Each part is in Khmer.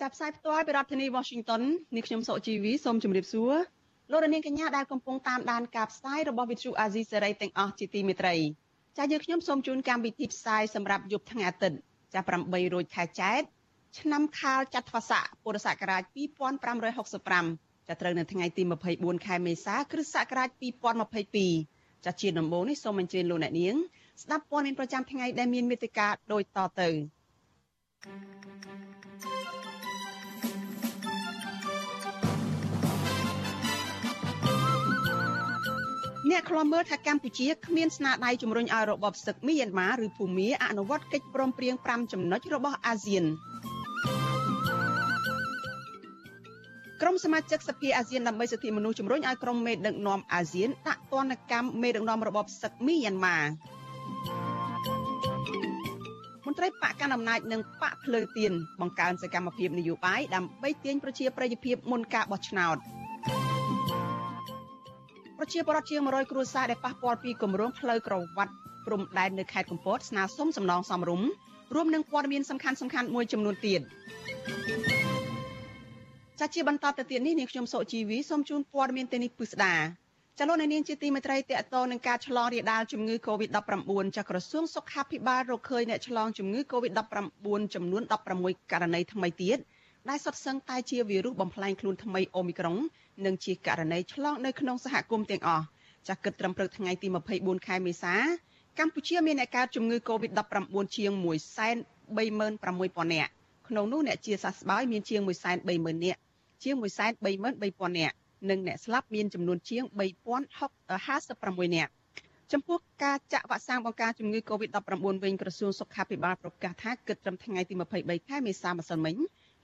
ចាប់ផ្សាយផ្ទាល់ពីរដ្ឋធានី Washington នេះខ្ញុំសុជីវីសូមជម្រាបសួរលោកនាងកញ្ញាដែលកំពុងតាមដានការផ្សាយរបស់ Vithu Azisaray សេរីទាំងអស់ជាទីមេត្រីចា៎យើងខ្ញុំសូមជូនកម្មវិធីផ្សាយសម្រាប់យប់ថ្ងៃអាទិត្យចា៎8រោចខែចែកឆ្នាំខាលចត្វាស័កពុរសករាជ2565ចាប់ត្រូវនៅថ្ងៃទី24ខែមេសាគ្រិស្តសករាជ2022ចាជាដំបូងនេះសូមអញ្ជើញលោកអ្នកនាងស្ដាប់ព័ត៌មានប្រចាំថ្ងៃដែលមានមេត្តាដូចតទៅ អ្នកខ្លាំមើលថាកម្ពុជាគ្មានស្នាដៃជំរុញឲ្យរបបសឹកមីយ៉ាន់ម៉ាឬភូមាអនុវត្តកិច្ចព្រមព្រៀង5ចំណុចរបស់អាស៊ានក្រុមសមាជិកសភាអាស៊ានដើម្បីសិទ្ធិមនុស្សជំរុញឲ្យក្រុមមេដឹកនាំអាស៊ានដាក់ទណ្ឌកម្មមេដឹកនាំរបបសឹកមីយ៉ាន់ម៉ាមន្ត្រីបកកណ្ដាលអំណាចនិងបកភ្លើទៀនបង្កើនសកម្មភាពនយោបាយដើម្បីទាញប្រជាប្រិយភាពមុនការបោះឆ្នោត ប្រជាពលរដ្ឋជាង100គ្រួសារដែលប៉ះពាល់ពីគម្រោងផ្លូវក្រវ៉ាត់ព្រំដែននៅខេត្តកំពតស្នើសុំសំណងសំរុំរួមនឹងព័ត៌មានសំខាន់សំខាន់មួយចំនួនទៀតចាជាបន្តទៅទៀតនេះនាងខ្ញុំសុជីវីសូមជូនព័ត៌មានទៅនេះពិស្ដាចលនានាងជាទីមេត្រីតកតនឹងការឆ្លងរាលដាលជំងឺ Covid-19 ចាក្រសួងសុខាភិបាលរកឃើញអ្នកឆ្លងជំងឺ Covid-19 ចំនួន16ករណីថ្មីទៀតដែលសុទ្ធសឹងតែជាវីរុសបំផ្លែងខ្លួនថ្មីអូមីក្រុង និងជាករណីឆ្លងនៅក្នុងសហគមន៍ទាំងអស់ចាគិតត្រឹមព្រឹកថ្ងៃទី24ខែមេសាកម្ពុជាមានអ្នកកើតជំងឺ Covid-19 ជាង136,000នាក់ក្នុងនោះអ្នកជាសះស្បើយមានជាង130,000នាក់ជាង133,000នាក់និងអ្នកស្លាប់មានចំនួនជាង3056នាក់ចំពោះការចាក់វ៉ាក់សាំងបង្ការជំងឺ Covid-19 វិញក្រសួងសុខាភិបាលប្រកាសថាគិតត្រឹមថ្ងៃទី23ខែមេសាម្សិលមិញ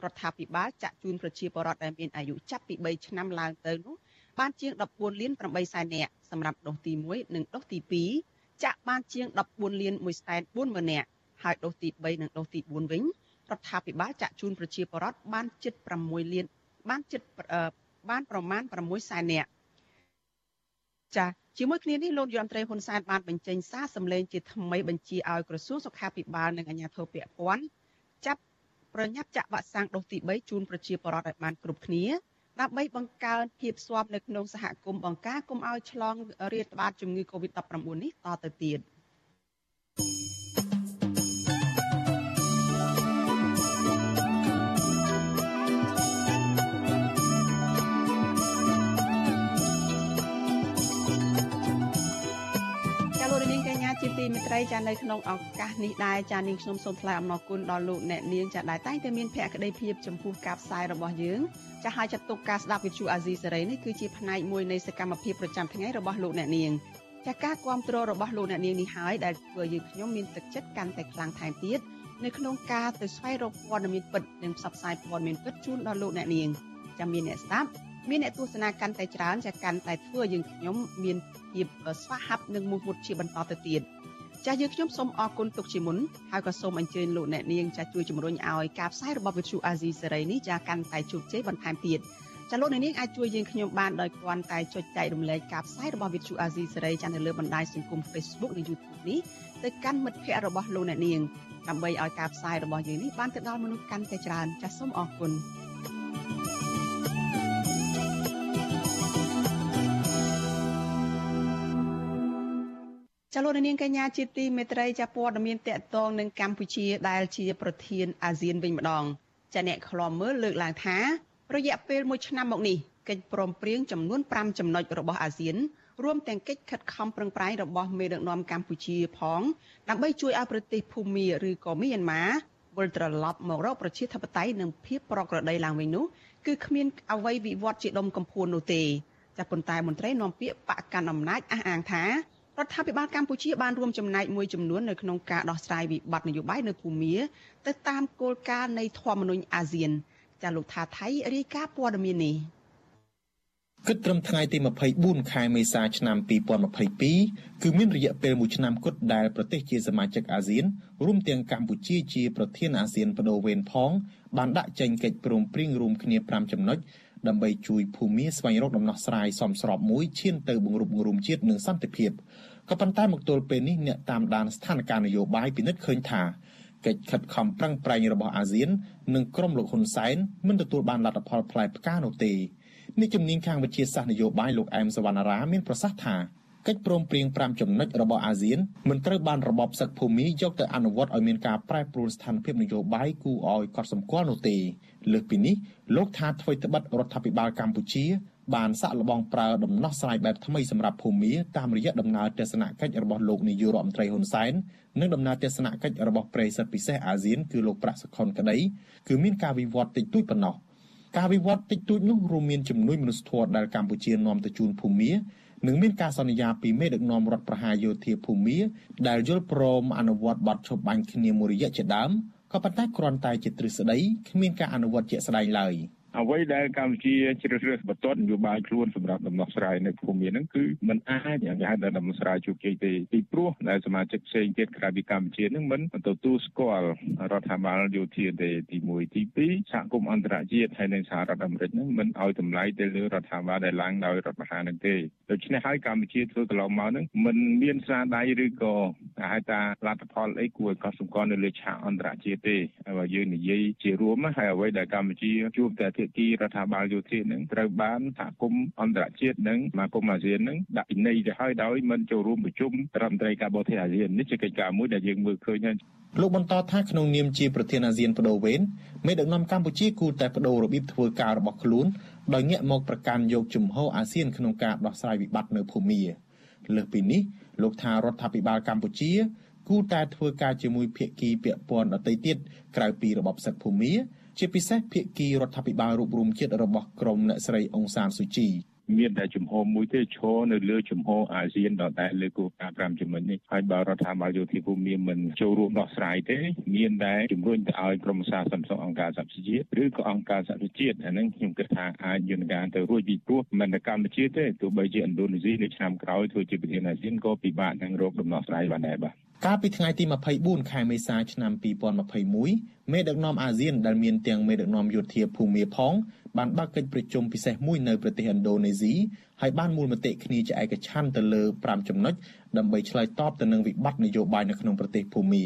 រដ្ឋាភិបាលចាក់ជូនប្រជាពលរដ្ឋដែលមានអាយុចាប់ពី3ឆ្នាំឡើងទៅនោះបានជាង14លាន8សែននាក់សម្រាប់ដូសទី1និងដូសទី2ចាក់បានជាង14លាន1សែន4ម៉ឺននាក់ហើយដូសទី3និងដូសទី4វិញរដ្ឋាភិបាលចាក់ជូនប្រជាពលរដ្ឋបានជិត6លានបានជិតបានប្រមាណ6សែននាក់ចាជាមួយគ្នានេះលោកយមត្រីហ៊ុនសែនបានបញ្ចេញសារសម្លេងជាថ្មីបញ្ជាឲ្យក្រសួងសុខាភិបាលនិងអាជ្ញាធរពាក់ព័ន្ធចាប់ ប្រញាប់ចាក់វ៉ាក់សាំងដូសទី3ជូនប្រជាពលរដ្ឋឲ្យបានគ្រប់គ្នាដើម្បីបង្កើនភាពស្វាប់នៅក្នុងសហគមន៍បង្ការគុំឲ្យឆ្លងរាតត្បាតជំងឺ Covid-19 នេះតទៅទៀត។ មេត្រីចានៅក្នុងឱកាសនេះដែរចានាងខ្ញុំសូមថ្លែងអំណរគុណដល់លោកអ្នកនាងចាដែលតែងតែមានភក្ដីភាពចំពោះការផ្សាយរបស់យើងចាហើយចាត់ទុកការស្ដាប់វិទ្យុអាស៊ីសេរីនេះគឺជាផ្នែកមួយនៃសកម្មភាពប្រចាំថ្ងៃរបស់លោកអ្នកនាងចាការគ្រប់គ្រងរបស់លោកអ្នកនាងនេះហើយដែលធ្វើយើងខ្ញុំមានទឹកចិត្តកាន់តែខ្លាំងថែមទៀតនៅក្នុងការទៅស្វែងរកព័ត៌មានពិតនិងផ្សព្វផ្សាយព័ត៌មានពិតជូនដល់លោកអ្នកនាងចាំមានអ្នកស្ដាប់មានអ្នកទស្សនាកាន់តែច្រើនចាកាន់តែធ្វើយើងខ្ញុំមានភាពស្វាហាប់និងមោះមុតជាបន្តទៅទៀត ចាស់យើងខ្ញុំសូមអរគុណទុកជាមុនហើយក៏សូមអញ្ជើញលោកអ្នកនាងចាស់ជួយជំរុញឲ្យការផ្សាយរបស់វិទ្យុអាស៊ីសេរីនេះចាស់កាន់តែជោគជ័យបន្ថែមទៀតចាលោកអ្នកនាងអាចជួយយើងខ្ញុំបានដោយគ្រាន់តែចុចចែករំលែកការផ្សាយរបស់វិទ្យុអាស៊ីសេរីចាស់នៅលើបណ្ដាញសង្គម Facebook និង YouTube នេះទៅកាន់មិត្តភ័ក្តិរបស់លោកអ្នកនាងដើម្បីឲ្យការផ្សាយរបស់យើងនេះបានទៅដល់មនុស្សកាន់តែច្រើនចាស់សូមអរគុណ ចលនានាងកញ្ញាជាទីមេត្រីចាព័ត៌មានតកតងនឹងកម្ពុជាដែលជាប្រធានអាស៊ានវិញម្ដងចាអ្នកខ្លាំមើលលើកឡើងថា រយៈពេល1ឆ្នាំមកនេះកិច្ចព្រមព្រៀងចំនួន5ចំណុចរបស់អាស៊ានរួមទាំងកិច្ចខិតខំប្រឹងប្រែងរបស់មេដឹកនាំកម្ពុជាផងដើម្បីជួយឲ្យប្រទេសភូមាឬក៏មីយ៉ាន់ម៉ាវិលត្រឡប់មករកប្រជាធិបតេយ្យនិងភាពប្រក្រតីឡើងវិញនោះគឺគ្មានអ្វីវិវត្តជាដុំកំភួននោះទេចាប៉ុន្តែមន្ត្រីនាំពាក្យបកកាន់អំណាចអះអាងថា រដ្ឋាភិបាលកម្ពុជាបានរួមចំណែកមួយចំនួននៅក្នុងការដោះស្រាយវិបត្តិនយោបាយនៅភូមាទៅតាមគោលការណ៍នៃធម្មនុញ្ញអាស៊ានចាលោកថាថៃរាយការណ៍ព័ត៌មាននេះគិតត្រឹមថ្ងៃទី24ខែមេសាឆ្នាំ2022គឺមានរយៈពេល1ឆ្នាំគត់ដែលប្រទេសជាសមាជិកអាស៊ានរួមទាំងកម្ពុជាជាប្រធានអាស៊ានបដូវវេនផងបានដាក់ចេញកិច្ចព្រមព្រៀងរួមគ្នា5ចំណុចដើម្បីជួយភូមិស្វែងរកដំណោះស្រាយសមស្របមួយឈានទៅបង្រួបបង្រួមជាតិនិងសន្តិភាព ក៏ប៉ុន្តែមកទល់ពេលនេះអ្នកតាមដានស្ថានភាពនយោបាយពិនិត្យឃើញថាកិច្ចខិតខំប្រឹងប្រែងរបស់អាស៊ាន និងក្រុមលោកហ៊ុនសែនមិនទទួលបានលទ្ធផលផ្លែផ្កានោះទេនេះជំនាញខាងវិទ្យាសាស្ត្រនយោបាយលោកអែមសវណ្ណារាមានប្រសាសន៍ថាកិច្ចព្រមព្រៀង5ចំណុចរបស់អាស៊ានមិនត្រូវបានរបបសឹកភូមិយកទៅអនុវត្តឲ្យមានការប្រែប្រួលស្ថានភាពនយោបាយគួរឲ្យកត់សម្គាល់នោះទេលើសពីនេះលោកថាអ្វីត្បិតរដ្ឋាភិបាលកម្ពុជា បានសាក់លបងប្រើដំណោះស្រាយបែបថ្មីសម្រាប់ភូមិតាមរយៈដំណើរទស្សនកិច្ចរបស់លោកនាយករដ្ឋមន្ត្រីហ៊ុនសែននិងដំណើរទស្សនកិច្ចរបស់ប្រិយសិទ្ធពិសេសអាស៊ានគឺលោកប្រាក់សុខុនក្តីគឺមានការវិវត្តតិចតួចប៉ុណ្ណោះការវិវត្តតិចតួចនោះរួមមានជំនួយមនុស្សធម៌ដែលកម្ពុជានាំទៅជូនភូមិនិងមានការសន្យាពីមេដឹកនាំរដ្ឋប្រហារយោធាភូមិដែលយល់ព្រមអនុវត្តបទឈប់បាញ់គ្នាមួយរយៈជាដើមក៏ប៉ុន្តែគ្រាន់តែជាទ្រឹស្ដីគ្មានការអនុវត្តជាក់ស្ដែងឡើយ។ អ្វីដែលកម្ពុជាជ្រើសរើសបន្ទាត់នយោបាយខ្លួនសម្រាប់ដំណោះស្រាយនៅភូមិហ្នឹងគឺมันអាចយ៉ាងគេហៅថាដំណោះស្រាយជោគជ័យទេពីព្រោះដែលសមាជិកផ្សេងទៀតក្រៅពីកម្ពុជាហ្នឹងមិនទទួលស្គាល់រដ្ឋាភិបាលយោធាទេទី1ទី2សហគមន៍អន្តរជាតិហើយនិងសហរដ្ឋអាមេរិកហ្នឹងមិនឲ្យតម្លៃទៅលើរដ្ឋាភិបាលដែលឡើងដោយរដ្ឋប្រហារហ្នឹងទេដូច្នេះហើយកម្ពុជាធ្វើកន្លងមកហ្នឹងមិនមានស្នាដៃឬក៏គេហៅថាលទ្ធផលអីគួរឲ្យកត់សម្គាល់នៅលើឆាកអន្តរជាតិទេហើយយើងនិយាយជារួមហើយអ្វីដែលកម្ពុជាជួបតែភាគីរដ្ឋាភិបាលយោធានឹងត្រូវបានសហគមន៍អន្តរជាតិនិងសមាគមអាស៊ាននឹងដាក់ពិន័យទៅហើយដោយមិនចូលរួមប្រជុំរដ្ឋមន្ត្រីការបរទេសអាស៊ាននេះជាកិច្ចការមួយដែលយើងមើលឃើញហើយលោកបន្តថាក្នុងនាមជាប្រធានអាស៊ានបដូវវេនមេដឹកនាំកម្ពុជាគូតែបដូររបៀបធ្វើការរបស់ខ្លួនដោយងាកមកប្រកាន់យកជំហរអាស៊ានក្នុងការដោះស្រាយវិបត្តិនៅភូមាលើសពីនេះលោកថារដ្ឋាភិបាលកម្ពុជាគូតែធ្វើការជាមួយភាគីពាក់ព័ន្ធដទៃទៀតក្រៅពីរបបសឹកភូមា ជាពិសេសភាគីរដ្ឋាភិបាលរួបរวมជាតិរបស់ក្រមអ្នកស្រីអង្សានស៊ូជីមានតែជំហរមួយទេឈរនៅលើជំហរអាស៊ានដដែលលើគោលការណ៍5ចំណុចនេះហើយបើរដ្ឋាភិបាលយោធាភូមិមិនចូលរួមដោះស្រាយទេមានតែជំរុញទៅឲ្យក្រមសាសន្តិសុខអង្គការសហប្រជាជាតិឬក៏អង្គការសហប្រជាជាតិអានឹងខ្ញុំគិតថាអាចយន្តការទៅរួចពីព្រោះមិនតែកម្ពុជាទេទោះបីជាឥណ្ឌូនេស៊ីនៅឆ្នាំក្រោយធ្វើជាប្រធានអាស៊ានក៏ពិបាកនឹងរកដំណោះស្រាយបានដែរបាទកាលពីថ្ងៃទី24ខែមេសាឆ្នាំ2021មេដឹកនាំអាស៊ានដែលមានទាំងមេដឹកនាំយោធាភូមិផង បានបើកកិច្ចប្រជុំពិសេសមួយនៅប្រទេសឥណ្ឌូនេស៊ីហើយបានមូលមតិគ្នាជាឯកច្ឆន្ទទៅលើ5ចំណុចដើម្បីឆ្លើយតបទៅនឹងវិបត្តិនយោបាយនៅក្នុងប្រទេសភូមា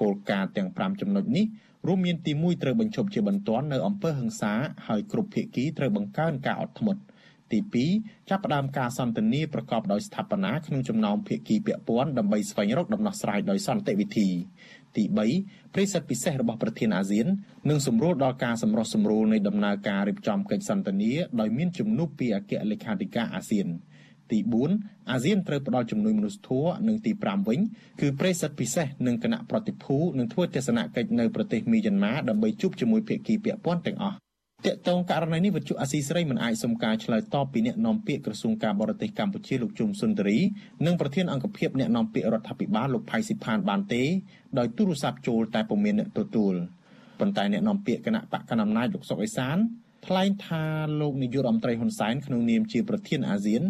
គោលការណ៍ទាំង5ចំណុចនេះរួមមានទី1ត្រូវបញ្ឈប់ជាបន្ទាន់នៅអំពើហិង្សាហើយគ្រប់ភាគីត្រូវបង្កើនការអត់ធ្មត់ទី2ចាប់ផ្ដើមការសន្ទនាប្រកបដោយស្ថាបនាក្នុងចំណោមភាគីពាក់ព័ន្ធដើម្បីស្វែងរកដំណោះស្រាយដោយសន្តិវិធី ទី3ប្រិស័ទពិសេសរបស់ប្រធានអាស៊ាននឹងសម្រួលដល់ការសម្រុះសម្រួលនៃដំណើរការរៀបចំកិច្ចសន្ទនាដោយមានជំនួបពីអគ្គលេខាធិការអាស៊ានទី4អាស៊ានត្រូវផ្ដល់ជំនួយមនុស្សធម៌និងទី5វិញគឺប្រិស័ទពិសេសនិងគណៈប្រតិភូនឹងធ្វើទស្សនកិច្ចនៅប្រទេសមីយ៉ាន់ម៉ាដើម្បីជួបជាមួយភាគីពាក់ព័ន្ធទាំងអស់ តកតងករណីនេះវិទ្យុអាស៊ីសេរីមិនអាចសុំការឆ្លើយតបពីអ្នកនាំពាក្យក្រសួងការបរទេសកម្ពុជាលោកជុំសុនតរីនិងប្រធានអង្គភិបអ្នកនាំពាក្យរដ្ឋាភិបាលលោកផៃស៊ីផានបានទេដោយទូរស័ព្ទចូលតែពុំមានអ្នកទទួលប៉ុន្តែអ្នកនាំពាក្យគណៈបកកណ្ដាលអំណាចលោកសុកអេសានថ្លែងថាលោកនាយករដ្ឋមន្ត្រីហ៊ុនសែនក្នុងនាមជាប្រធានអាស៊ាន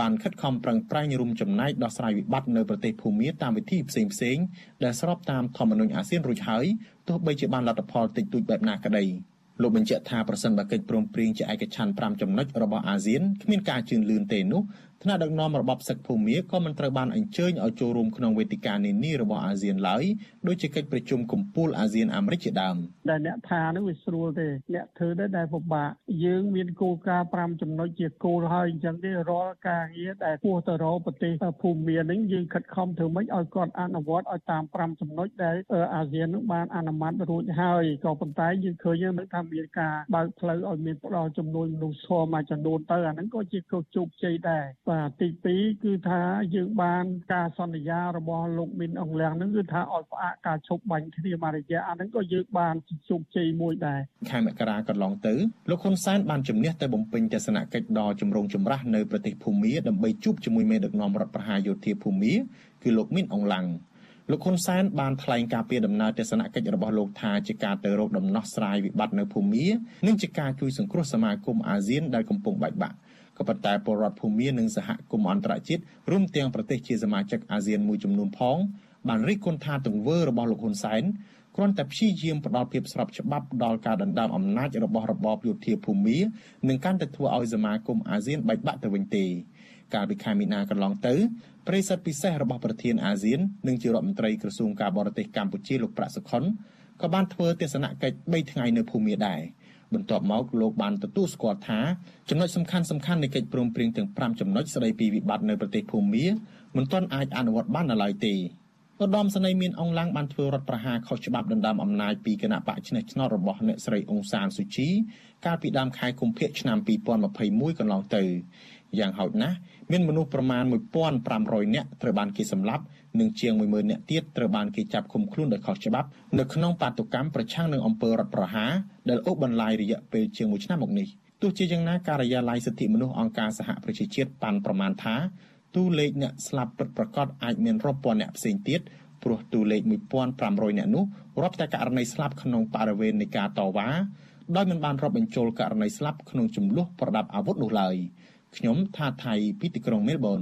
បានខិតខំប្រឹងប្រែងរួមចំណែកដោះស្រាយវិបត្តិនៅប្រទេសភូមាតាមវិធីផ្សេងផ្សេងដែលស្របតាមធម្មនុញ្ញអាស៊ានរួចហើយទោះបីជាបានលទ្ធផលតិចតួចបែបណាក្តី។ លោកបញ្ជាក់ថាប្រសិនបើកិច្ចព្រមព្រៀងជាឯកច្ឆន្ទ5ចំណុចរបស់អាស៊ានគ្មានការជឿនលឿនទេនោះ ថ្នាក់ដឹកនាំរបបសឹកភូមាក៏មិនត្រូវបានអញ្ជើញឲ្យចូលរួមក្នុងវេទិកានានារបស់អាស៊ានឡើយដូចជាកិច្ចប្រជុំកំពូលអាស៊ានអាមេរិកជាដើមដែលអ្នកថានឹងវាស្រួលទេអ្នកធ្វើទៅដែលពិបាកយើងមានគោលការណ៍5ចំណុចជាគោលហើយអញ្ចឹងទេរាល់ការងារដែលពោះទៅរកប្រទេសភូមានឹងយើងខិតខំធ្វើម៉េចឲ្យគាត់អនុវត្តឲ្យតាម5ចំណុចដែលអាស៊ាននឹងបានអនុម័តរួចហើយក៏ប៉ុន្តែយើងឃើញនឹងថាមានការបើកផ្លូវឲ្យមានផ្ដល់ចំនួនមនុស្សធម៌មួយចំនួនទៅអាហ្នឹងក៏ជាគោលជោគជ័យដែរបាទទី2គឺថាយើងបានការសន្យារបស់លោកមីនអង្លាំងហ្នឹងគឺថាឲ្យផ្អាកការឈប់បាញ់គ្នាមួយរយៈអាហ្នឹងក៏យើងបានជោគជ័យមួយដែរខែមករាកន្លងទៅលោកហ៊ុនសែនបានជំនះទៅបំពេញទស្សនកិច្ចដ៏ចម្រូងចម្រាសនៅប្រទេសភូមាដើម្បីជួបជាមួយមេដឹកនាំរដ្ឋប្រហារយោធាភូមាគឺលោកមីនអង្លាំងលោកហ៊ុនសែនបានថ្លែងការពីដំណើរទស្សនកិច្ចរបស់លោកថាជាការទៅរកដំណោះស្រាយវិបត្តិនៅភូមានិងជាការជួយសង្គ្រោះសមាគមអាស៊ានដែលកំពុងបែកបាក់ ក៏ប៉ុន្តែពលរដ្ឋភូមានិងសហគមន៍អន្តរជាតិរួមទាំងប្រទេសជាសមាជិកអាស៊ានមួយចំនួនផងបានរិះគន់ថាទង្វើរបស់លោកហ៊ុនសែនគ្រាន់តែព្យាយាមផ្ដល់ភាពស្របច្បាប់ដល់ការដណ្ដើមអំណាចរបស់របបយោធាភូមានិងកាន់តែធ្វើឲ្យសមាគមអាស៊ានបែកបាក់ទៅវិញទេកាលពីខែមីនាកន្លងទៅប្រិយសិទ្ធពិសេសរបស់ប្រធានអាស៊ាននិងជារដ្ឋមន្ត្រីក្រសួងការបរទេសកម្ពុជាលោកប្រាក់សុខុនក៏បានធ្វើទស្សនកិច្ច3ថ្ងៃនៅភូមាដែរ បន្ទាប់មកលោកបានទទួលស្គាល់ថាចំណុចសំខាន់សំខាន់នៃកិច្ចព្រមព្រៀងទាំង5ចំណុចស្តីពីវិបត្តិនៅប្រទេសភូមាមិនទាន់អាចអនុវត្តបាននៅឡើយទេឧត្តមសេនីយ៍មានអង្លាំងបានធ្វើរដ្ឋប្រហារខុសច្បាប់ដណ្ដើមអំណាចពីគណៈបកឆ្នេះឆ្នោតរបស់អ្នកស្រីអង្សានស៊ូជីកាលពីដើមខែកុម្ភៈឆ្នាំ2021កន្លងទៅយ៉ាងហោចណាស់មានមនុស្សប្រមាណ1500នាក់ត្រូវបានគេសម្លាប់ និងជាង10000នាក់ទៀតត្រូវបានគេចាប់ឃុំខ្លួនដោយខុសច្បាប់នៅក្នុងបាតុកម្មប្រឆាំងនឹងអំពើរដ្ឋប្រហារដែលអូសបន្លាយរយៈពេលជាង1ឆ្នាំមកនេះទោះជាយ៉ាងណាការិយាល័យសិទ្ធិមនុស្សអង្គការសហប្រជាជាតិប៉ាន់ប្រមាណថាតួលេខអ្នកស្លាប់ពិតប្រាកដអាចមានរាប់ពាន់អ្នកផ្សេងទៀតព្រោះតួលេខ1500អ្នកនោះរាប់តែករណីស្លាប់ក្នុងបរិវេណនៃការតវ៉ាដោយមិនបានរាប់បញ្ចូលករណីស្លាប់ក្នុងចំនួនប្រដាប់អាវុធនោះឡើយខ្ញុំថាថៃពីទីក្រុងមែលប៊ន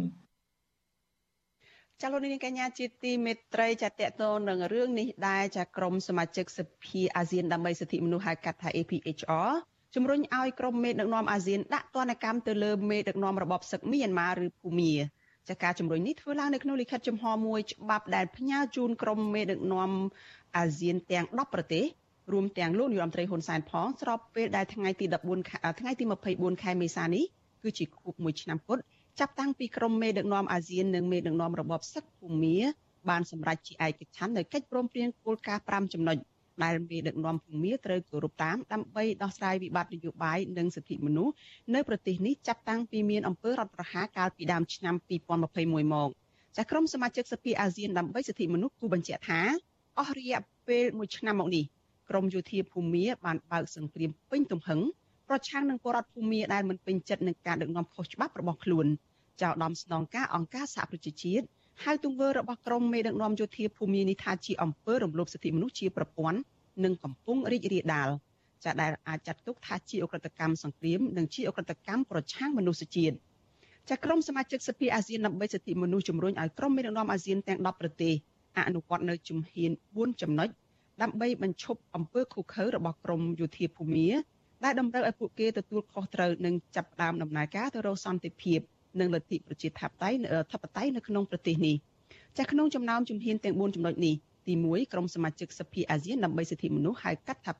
ចាលោកនាងកញ្ញាជាទីមេត្រីចាតតទៅនឹងរឿងនេះដែរចាក្រមសមាជិកសភាអាស៊ានដើម្បីសិទ្ធិមនុស្សហៅកាត់ថា APHR ជំរុញឲ្យក្រុមមេដឹកនាំអាស៊ានដាក់ទណ្ឌកម្មទៅលើមេដឹកនាំរបបសឹកមីយ៉ាន់ម៉ាឬភូមាចាការជំរុញនេះធ្វើឡើងនៅក្នុងលិខិតចំហមួយច្បាប់ដែលផ្ញើជូនក្រុមមេដឹកនាំអាស៊ានទាំង10ប្រទេសរួមទាំងលោកនាយរដ្ឋមន្ត្រីហ៊ុនសែនផងស្របពេលដែលថ្ងៃទី14ថ្ងៃទី24ខែមេសានេះគឺជាខួបមួយឆ្នាំពុទ្ធ ចាប់តាំងពីក្រុមមេដឹកនាំអាស៊ាននិងមេដឹកនាំរបបសឹកភូមាបានសម្រេចជាឯកច្ឆន្ទនៅកិច្ចព្រមព្រៀងគោលការណ៍5ចំណុចដែលមេដឹកនាំភូមាត្រូវគោរពតាមដើម្បីដោះស្រាយវិបត្តិនយោបាយនិងសិទ្ធិមនុស្សនៅប្រទេសនេះចាប់តាំងពីមានអំពើរដ្ឋប្រហារកាលពីដើមឆ្នាំ2021មកចាក្រុមសមាជិកសភាអាស៊ានដើម្បីសិទ្ធិមនុស្សគូបញ្ជាក់ថាអស់រយៈពេល1ឆ្នាំមកនេះក្រមយោធាភូមាបានបើកសង្គ្រាមពេញទំហឹងប្រឆាំងនឹងបរដ្ឋភូមាដែលមិនពេញចិត្តនឹងការដឹកនាំខុសច្បាប់របស់ខ្លួន ចៅដំ ស្នងការអង្គការសហប្រជាជាតិហៅទង្វើរបស់ក្រមមេដឹកនាំយោធាភូមានេះថាជាអំពើរំលោភសិទ្ធិមនុស្សជាប្រព័ន្ធនិងកំពុងរីករាលដាលចាដែលអាចចាត់ទុកថាជាអ ுக ្រិតកម្មសង្គ្រាមនិងជាអ ுக ្រិតកម្មប្រឆាំងមនុស្សជាតិចាក្រមសមាជិកសភាអាស៊ានដើម្បីសិទ្ធិមនុស្សជំរុញឲ្យក្រមមេដឹកនាំអាស៊ានទាំង10ប្រទេសអនុវត្តនៅជំហាន4ចំណុចដើម្បីបញ្ឈប់អំពើឃុខើរបស់ក្រមយោធាភូមាដែលតម្រូវឲ្យពួកគេទទួលខុសត្រូវនិងចាប់ផ្ដើមដំណើរការទៅរកសន្តិភាព និងលទ្ធិប្រជាធិបតេយ្យធិបតេយ្យនៅក្នុងប្រទេសនេះចាស់ក្នុងចំណោមជំហានទាំង4ចំណុចនេះទី1ក្រុមសមាជិកសភាអាស៊ានដើម្បីសិទ្ធិមនុស្សហៅកាត់ថា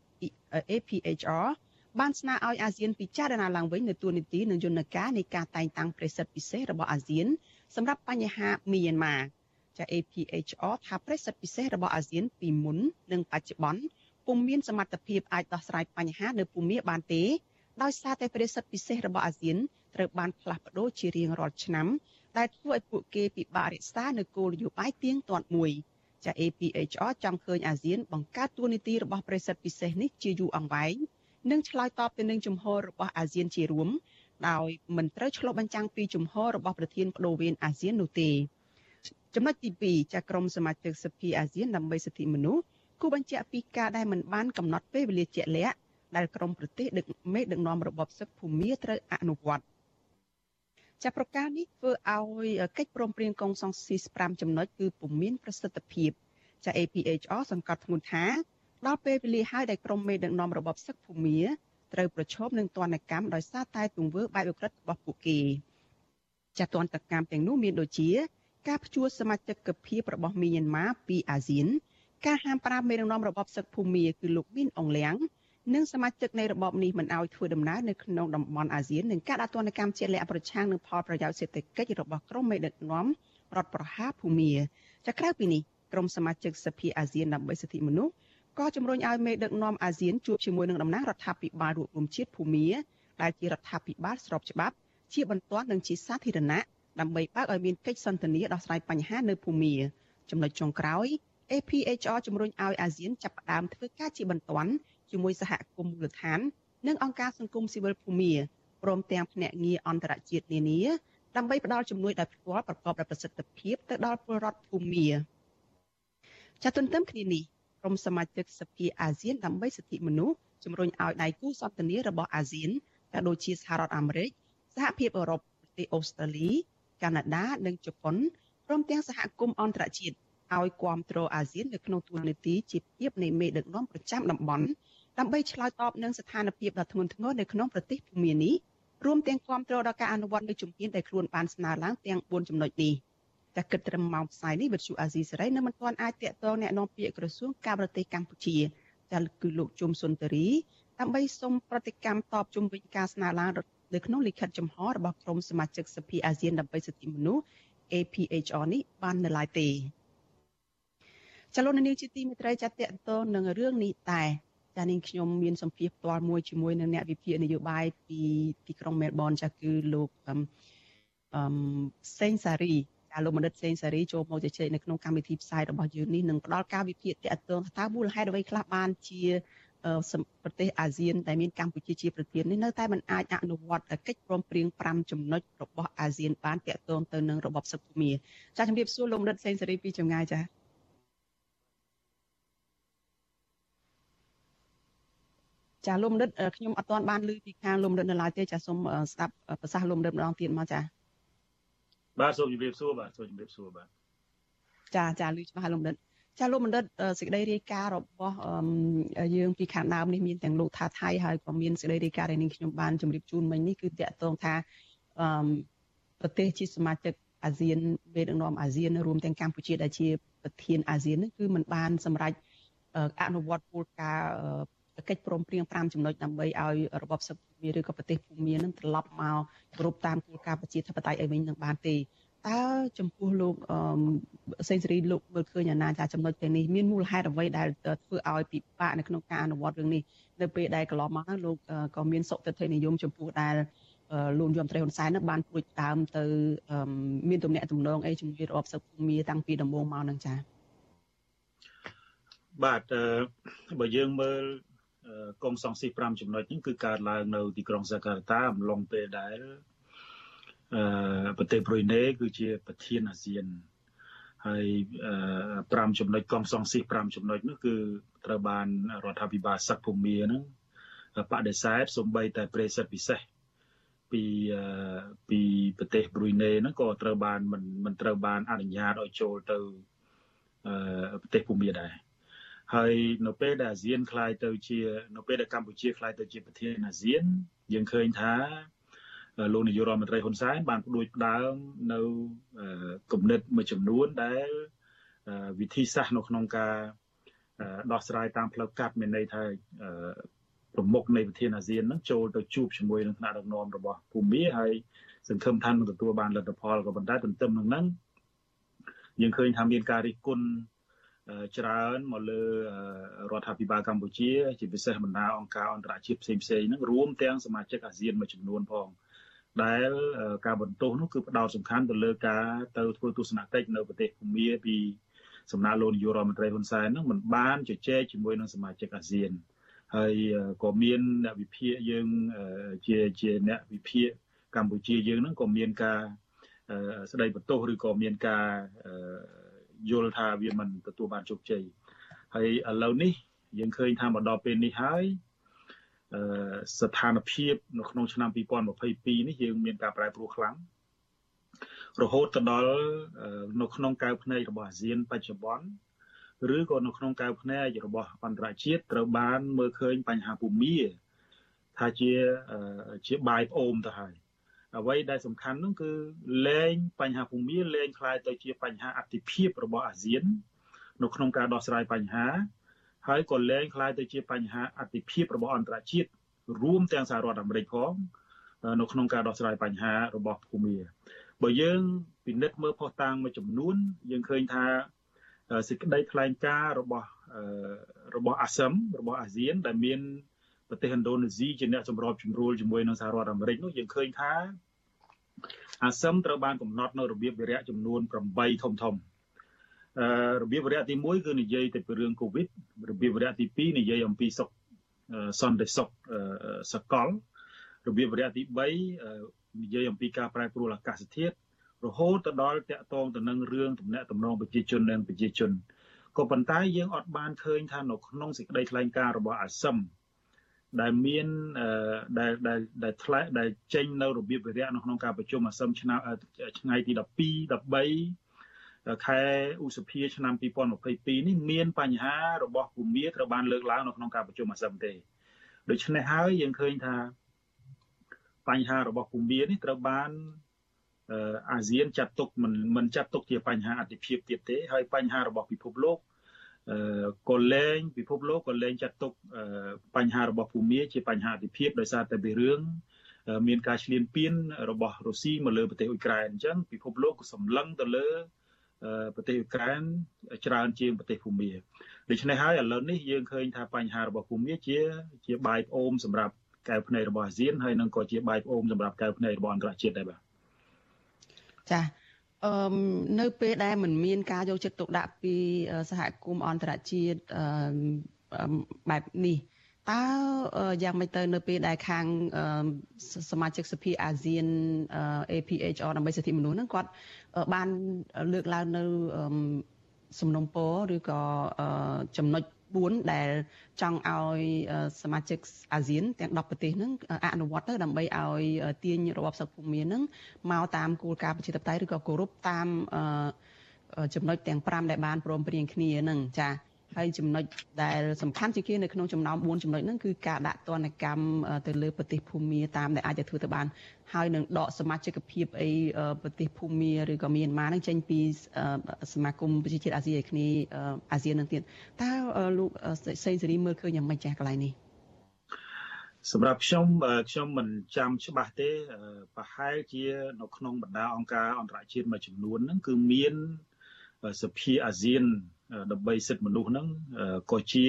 APHR បានស្នើឲ្យអាស៊ានពិចារណាឡើងវិញនៅទួលនីតិនិងយន្តការនៃការតែងតាំងប្រេសិតពិសេសរបស់អាស៊ានសម្រាប់បញ្ហាមីយ៉ាន់ម៉ាចា APHR ថាប្រេសិតពិសេសរបស់អាស៊ានពីមុននិងបច្ចុប្បន្នពុំមានសមត្ថភាពអាចដោះស្រាយបញ្ហានៅភូមិបានទេដោយសារតែប្រេសិតពិសេសរបស់អាស៊ាន ត្រូវបានផ្លាស់ប្ដូរជារៀងរាល់ឆ្នាំដែលធ្វើឲ្យពួកគេពិបាករក្សានៅគោលនយោបាយទៀងទាត់មួយចា APHR ចង់ឃើញអាស៊ានបង្កើតទួនាទីរបស់ប្រេសិតពិសេសនេះជាយូរអង្វែងនិងឆ្លើយតបទៅនឹងជំហររបស់អាស៊ានជារួមដោយមិនត្រូវឆ្លុះបញ្ចាំងពីជំហររបស់ប្រធានបដូវវេនអាស៊ាននោះទេចំណុចទី2ចាក្រមសមាជិកសភាអាស៊ានដើម្បីសិទ្ធិមនុស្សគូបញ្ជាក់ពីការដែលមិនបានកំណត់ពេលវេលាជាក់លាក់ដែលក្រមប្រទេសដឹកមេដឹកនាំរបបសឹកភូមាត្រូវអនុវត្ត ចាប់ប្រកាសនេះធ្វើឲ្យកិច្ចព្រមព្រៀងកុងសង្ស៊ី5ចំណុចគឺពុំមានប្រសិទ្ធភាពចា APHR សង្កត់ធ្ងន់ថាដល់ពេលវេលាហើយដែលក្រមមេដឹកនាំរបបសឹកភូមាត្រូវប្រឈមនឹងទណ្ឌកម្មដោយសារតែទង្វើបែបឧក្រិដ្ឋរបស់ពួកគេចាទណ្ឌកម្មទាំងនោះមានដូចជា ការផ្ជួសសមាជិកភាពរបស់មីយ៉ាន់ម៉ាពីអាស៊ាន ការហាម5មេដឹកនាំរបបសឹកភូមាគឺលោកមីនអងលៀង និងសមាជិកនៃរបបនេះមិនអោយធ្វើដំណើរនៅក្នុងតំបន់អាស៊ាននឹងការដាក់ទណ្ឌកម្មជាលក្ខប្រឆាំងនឹងផលប្រយោជន៍សេដ្ឋកិច្ចរបស់ក្រុមមេដឹកនាំរដ្ឋប្រហារភូមាចាក្រៅពីនេះក្រុមសមាជិកសភាអាស៊ានដើម្បីសិទ្ធិមនុស្សក៏ជំរុញឲ្យមេដឹកនាំអាស៊ានជួបជាមួយនឹងតំណាងរដ្ឋាភិបាលរួមរួមជាតិភូមាដែលជារដ្ឋាភិបាលស្របច្បាប់ ជាបន្ទាន់និងជាសាធារណៈដើម្បីបើកឲ្យមានកិច្ចសន្ទនាដោះស្រាយបញ្ហានៅភូមាចំណុចចុងក្រោយ APHR ជំរុញឲ្យអាស៊ានចាប់ផ្ដើមធ្វើការជាបន្ទាន់ ជាមួយសហគមន៍មូលដ្ឋាន និងអង្គការសង្គមស៊ីវិលភូមាព្រមទាំងភ្នាក់ងារអន្តរជាតិនានាដើម្បីផ្ដល់ជំនួយដោយផ្ទាល់ប្រកបដោយប្រសិទ្ធភាពទៅដល់ពលរដ្ឋភូមាចាទន្ទឹមគ្នានេះក្រុមសមាជិកសភាអាស៊ានដើម្បីសិទ្ធិមនុស្សជំរុញឲ្យដៃគូសន្ទនារបស់អាស៊ានក៏ដូចជាសហរដ្ឋអាមេរិកសហភាពអឺរ៉ុបប្រទេសអូស្ត្រាលីកាណាដានិងជប៉ុនព្រមទាំងសហគមន៍អន្តរជាតិឲ្យគ្រប់គ្រងអាស៊ាននៅក្នុងទូនាទីជាភាពនៃមេដឹកនាំប្រចាំតំបន់ ដើម្បីឆ្លើយតបនឹងស្ថានភាពដ៏ធ្ងន់ធ្ងរនៅក្នុងប្រទេសភូមានេះរួមទាំងគ្រប់គ្រងដល់ការអនុវត្តនៃជំហានដែលខ្លួនបានស្នើឡើងទាំង4ចំណុចនេះតែគិតត្រឹមម៉ោងផ្សាយនេះវិទ្យុអាស៊ីសេរីនៅមិនទាន់អាចតាក់ទងแนะនាំពាក្យក្រសួងការបរទេសកម្ពុជាចាគឺលោកជុំសុនតរីដើម្បីសូមប្រតិកម្មតបជុំវិញការស្នើឡើងនៅក្នុងលិខិតចំហរបស់ក្រុមសមាជិកសភាអាស៊ានដើម្បីសិទ្ធិមនុស្ស APHR នេះបាននៅឡើយទេចលនានេះជាទីមេត្រីចាត់តទៅនឹងរឿងនេះតែ ចានាងខ្ញុំមានសម្ភារផ្ទាល់មួយជាមួយនឹងអ្នកវិភាគនយោបាយពីទីក្រុងមែលប៊នចាគឺលោកអឹមសេងសារីចាលោកមនិតសេងសារីចូលមកជជែកនៅក្នុងកម្មវិធីផ្សាយរបស់យើងនេះនឹងផ្ដល់ការវិភាគតកតងថាមូលហេតុអ្វីខ្លះបានជាប្រទេសអាស៊ានដែលមានកម្ពុជាជាប្រធាននេះនៅតែមិនអាចអនុវត្តកិច្ចព្រមព្រៀង5ចំណុចរបស់អាស៊ានបានតាក់ទងទៅនឹងរបបសឹកភូមិចាជំរាបសួរលោកមនិតសេងសារីពីចម្ងាយចា ចាលោកមនិតខ្ញុំអត់ទាន់បានឮពីខាងលោកមនិតនៅឡើយទេចាសូមស្ដាប់ប្រសាសន៍លោកមនិតម្ដងទៀតមកចាបាទសូមជម្រាបសួរបាទសូមជម្រាបសួរបាទចាចាឮច្បាស់លោកមនិតចាលោកបណ្ឌិតសេចក្តីរាយការណ៍របស់យើងពីខាងដើមនេះមានទាំងលោកថាថៃហើយក៏មានសេចក្តីរាយការណ៍ដែលនាងខ្ញុំបានជម្រាបជូនមិញនេះគឺតកតងថាប្រទេសជាសមាជិកអាស៊ានមេដឹកនាំអាស៊ានរួមទាំងកម្ពុជាដែលជាប្រធានអាស៊ាននេះគឺมันបានសម្រេចអនុវត្តគោលការណ៍ កិច្ចព្រមព្រៀង5ចំណុចដើម្បីឲ្យរបបសឹកភូមិឬក៏ប្រទេសភូមិនឹងត្រឡប់មកគ្រប់តាមគោលការណ៍ប្រជាធិបតេយ្យឲ្យវិញនឹងបានទេតើចំពោះលោកសេងសេរីលោកមើលឃើញអាណាចាចំណុចទាំងនេះមានមូលហេតុអ្វីដែលធ្វើឲ្យពិបាកនៅក្នុងការអនុវត្តរឿងនេះនៅពេលដែលកន្លងមកហ្នឹងលោកក៏មានសុខទិដ្ឋិនិយមចំពោះដែលលោកយមត្រីហ៊ុនសែននឹងបានព្រួយដើមទៅមានទំនាក់ទំនងអីជាមួយរបបសឹកភូមិតាំងពីដំបូងមកហ្នឹងចា៎បាទបើយើងមើល កងសង្ស៊ី5ចំណុចហ្នឹងគឺកើតឡើងនៅទីក្រុងសាកាតាអំឡុងពេលដែលប្រទេសប្រុយណេគឺជាប្រធានអាស៊ានហើយ5ចំណុចកងសង្ស៊ី5ចំណុចនោះគឺត្រូវបានរដ្ឋាភិបាលសឹកភូមាហ្នឹងបដិសេធសំបីតែប្រេសិតពិសេសពីពីប្រទេសប្រុយណេហ្នឹងក៏ត្រូវបានមិនមិនត្រូវបានអនុញ្ញាតឲ្យចូលទៅប្រទេសភូមាដែរ ហើយនៅពេលដែលអាស៊ានคล้ายទៅជា នៅពេលដែលកម្ពុជាคล้ายទៅជាប្រធានអាស៊ានយើងឃើញថាលោកនាយករដ្ឋមន្ត្រីហ៊ុនសែនបានផ្ដួចផ្ដើមនៅគំនិតមួយចំនួនដែលវិធីសាស្ត្រនៅក្នុងការដោះស្រាយតាមផ្លូវកាត់មានន័យថាប្រមុខនៃប្រធានអាស៊ាននឹងចូលទៅជួបជាមួយនឹងថ្នាក់ដឹកនាំរបស់ភូមិហើយសង្ឃឹមថានឹងទទួលបានលទ្ធផលក៏ប៉ុន្តែទន្ទឹមនឹងហ្នឹងយើងឃើញថាមានការរិះគន់ ច្រើនមកលើរដ្ឋាភិបាលកម្ពុជា ជាពិសេសបណ្ដាអង្គការអន្តរជាតិផ្សេងៗហ្នឹងរួមទាំងសមាជិកអាស៊ានមួយចំនួនផងដែលការបន្ទោសនោះគឺផ្ដោតសំខាន់ទៅលើការទៅធ្វើទស្សនកិច្ចនៅប្រទេសភូមាពីសំណាក់លោកនាយករដ្ឋមន្ត្រីហ៊ុនសែនហ្នឹងមិនបានជជែកជាមួយនឹងសមាជិកអាស៊ានហើយក៏មានអ្នកវិភាគយើងជាជាអ្នកវិភាគកម្ពុជាយើងហ្នឹងក៏មានការស្ដីបន្ទោសឬក៏មានការ យល់ថាវាមិនទទួលបានជោគជ័យហើយឥឡូវនេះ យើងឃើញថាមកដល់ពេលនេះហើយស្ថានភាពនៅក្នុងឆ្នាំ2022នេះយើងមានការប្រែប្រួលខ្លាំងរហូតទៅដល់នៅក្នុងកៅភ្នែករបស់អាស៊ានបច្ចុប្បន្នឬក៏នៅក្នុងកៅភ្នែករបស់អន្តរជាតិត្រូវបានមើលឃើញបញ្ហាភូមិថាជាជាបាយប្អូនទៅហើយ អ្វីដែលសំខាន់នោះគឺលែងបញ្ហាភូមិលែងคล้ายទៅជាបញ្ហាអតិភិបរបស់អាស៊ាននៅក្នុងការដោះស្រាយបញ្ហាហើយក៏លែងคล้ายទៅជាបញ្ហាអតិភិបរបស់អន្តរជាតិរួមទាំងសហរដ្ឋអាមេរិកផងនៅក្នុងការដោះស្រាយបញ្ហារបស់ភូមិបើយើងពិនិត្យមើលផុសតាងមួយចំនួនយើងឃើញថាសេចក្តីថ្លែងការណ៍របស់របស់អាស៊ានរបស់អាស៊ានដែលមាន ប្រទេសឥណ្ឌូនេស៊ីជាអ្នកសម្របសម្រួលជាមួយនឹងសហរដ្ឋអាមេរិកនោះយើងឃើញថាអាស៊ានត្រូវបានកំណត់នៅរបៀបវិរៈចំនួន8ធំធំអឺរបៀបវិរៈទី1គឺនិយាយទៅពីរឿងកូវីដរបៀបវិរៈទី2និយាយអំពីសុខសន្តិសុខសកលរបៀបវិរៈទី3និយាយអំពីការប្រែប្រួលអាកាសធាតុរហូតទៅដល់តាក់ទងទៅនឹងរឿងទំនាក់ទំនងប្រជាជននិងប្រជាជនក៏ប៉ុន្តែយើងអត់បានឃើញថានៅក្នុងសេចក្តីថ្លែងការណ៍របស់អាស៊ឹម ដែលមានដែលដែលដែលថ្លែងដែលចេញនៅរបៀបវិរៈនៅក្នុងការប្រជុំអាស៊ានឆ្នាំថ្ងៃទី12 13ខែឧសភាឆ្នាំ2022នេះមានបញ្ហារបស់ភូមិត្រូវបានលើកឡើងនៅក្នុងការប្រជុំអាស៊ានទេដូច្នេះហើយយើងឃើញថាបញ្ហារបស់ភូមិនេះត្រូវបានអាស៊ានចាត់ទុកមិនមិនចាត់ទុកជាបញ្ហាអតិភិបទៀតទេហើយបញ្ហារបស់ពិភពលោក ក៏លែងពិភពលោកក៏លែងចាត់ទុកបញ្ហារបស់ភូមាជាបញ្ហាអតិភិបដោយសារតែពីរឿងមានការឈ្លានពានរបស់រុស្ស៊ីមកលើប្រទេសអ៊ុយក្រែនអញ្ចឹងពិភពលោកក៏សម្លឹងទៅលើប្រទេសអ៊ុយក្រែនច្រើនជាងប្រទេសភូមាដូច្នេះហើយឥឡូវនេះយើងឃើញថាបញ្ហារបស់ភូមាជាជាបាយប្អូនសម្រាប់កែវភ្នែករបស់អាស៊ានហើយនឹងក៏ជាបាយប្អូនសម្រាប់កែវភ្នែករបស់អន្តរជាតិដែរបាទចា អឺនៅពេលដែលមិនមានការយកចិត្តទុកដាក់ពីសហគមន៍អន្តរជាតិបែបនេះតើយ៉ាងម៉េចទៅនៅពេលដែលខាងសមាជិកសភាអាស៊ាន APHR ដើម្បីសិទ្ធិមនុស្សហ្នឹងគាត់បានលើកឡើងនៅសំណុំពរឬក៏ចំណុច 4ដែលចង់ឲ្យសមាជិកអាស៊ានទាំង10ប្រទេសហ្នឹងអនុវត្តទៅដើម្បីឲ្យទាញរបបសឹកភូមិមានហ្នឹងមកតាមគោលការណ៍ប្រជាធិបតេយ្យឬក៏គោរពតាមចំណុចទាំង5ដែលបានព្រមព្រៀងគ្នាហ្នឹងចា៎ ហើយចំណុចដែលសំខាន់ជាងគេនៅក្នុងចំណោម4ចំណុចហ្នឹងគឺការដាក់ទណ្ឌកម្មទៅលើប្រទេសភូមាតាមដែលអាចจะធ្វើទៅបានហើយនឹងដកសមាជិកភាពអីប្រទេសភូមាឬក៏មានម៉ានឹងចេញពីសមាគមប្រជាជាតិអាស៊ីអាគ្នេយ៍អាស៊ាននឹងទៀតតើលោកសេងសេរីមើលឃើញយ៉ាងម៉េចចាស់កន្លែងនេះសម្រាប់ខ្ញុំខ្ញុំមិនចាំច្បាស់ទេប្រហែលជា នៅក្នុងបណ្ដាអង្គការអន្តរជាតិមួយចំនួនហ្នឹងគឺមានសភាអាស៊ាន ដើម្បីសិទ្ធិមនុស្សហ្នឹងក៏ជា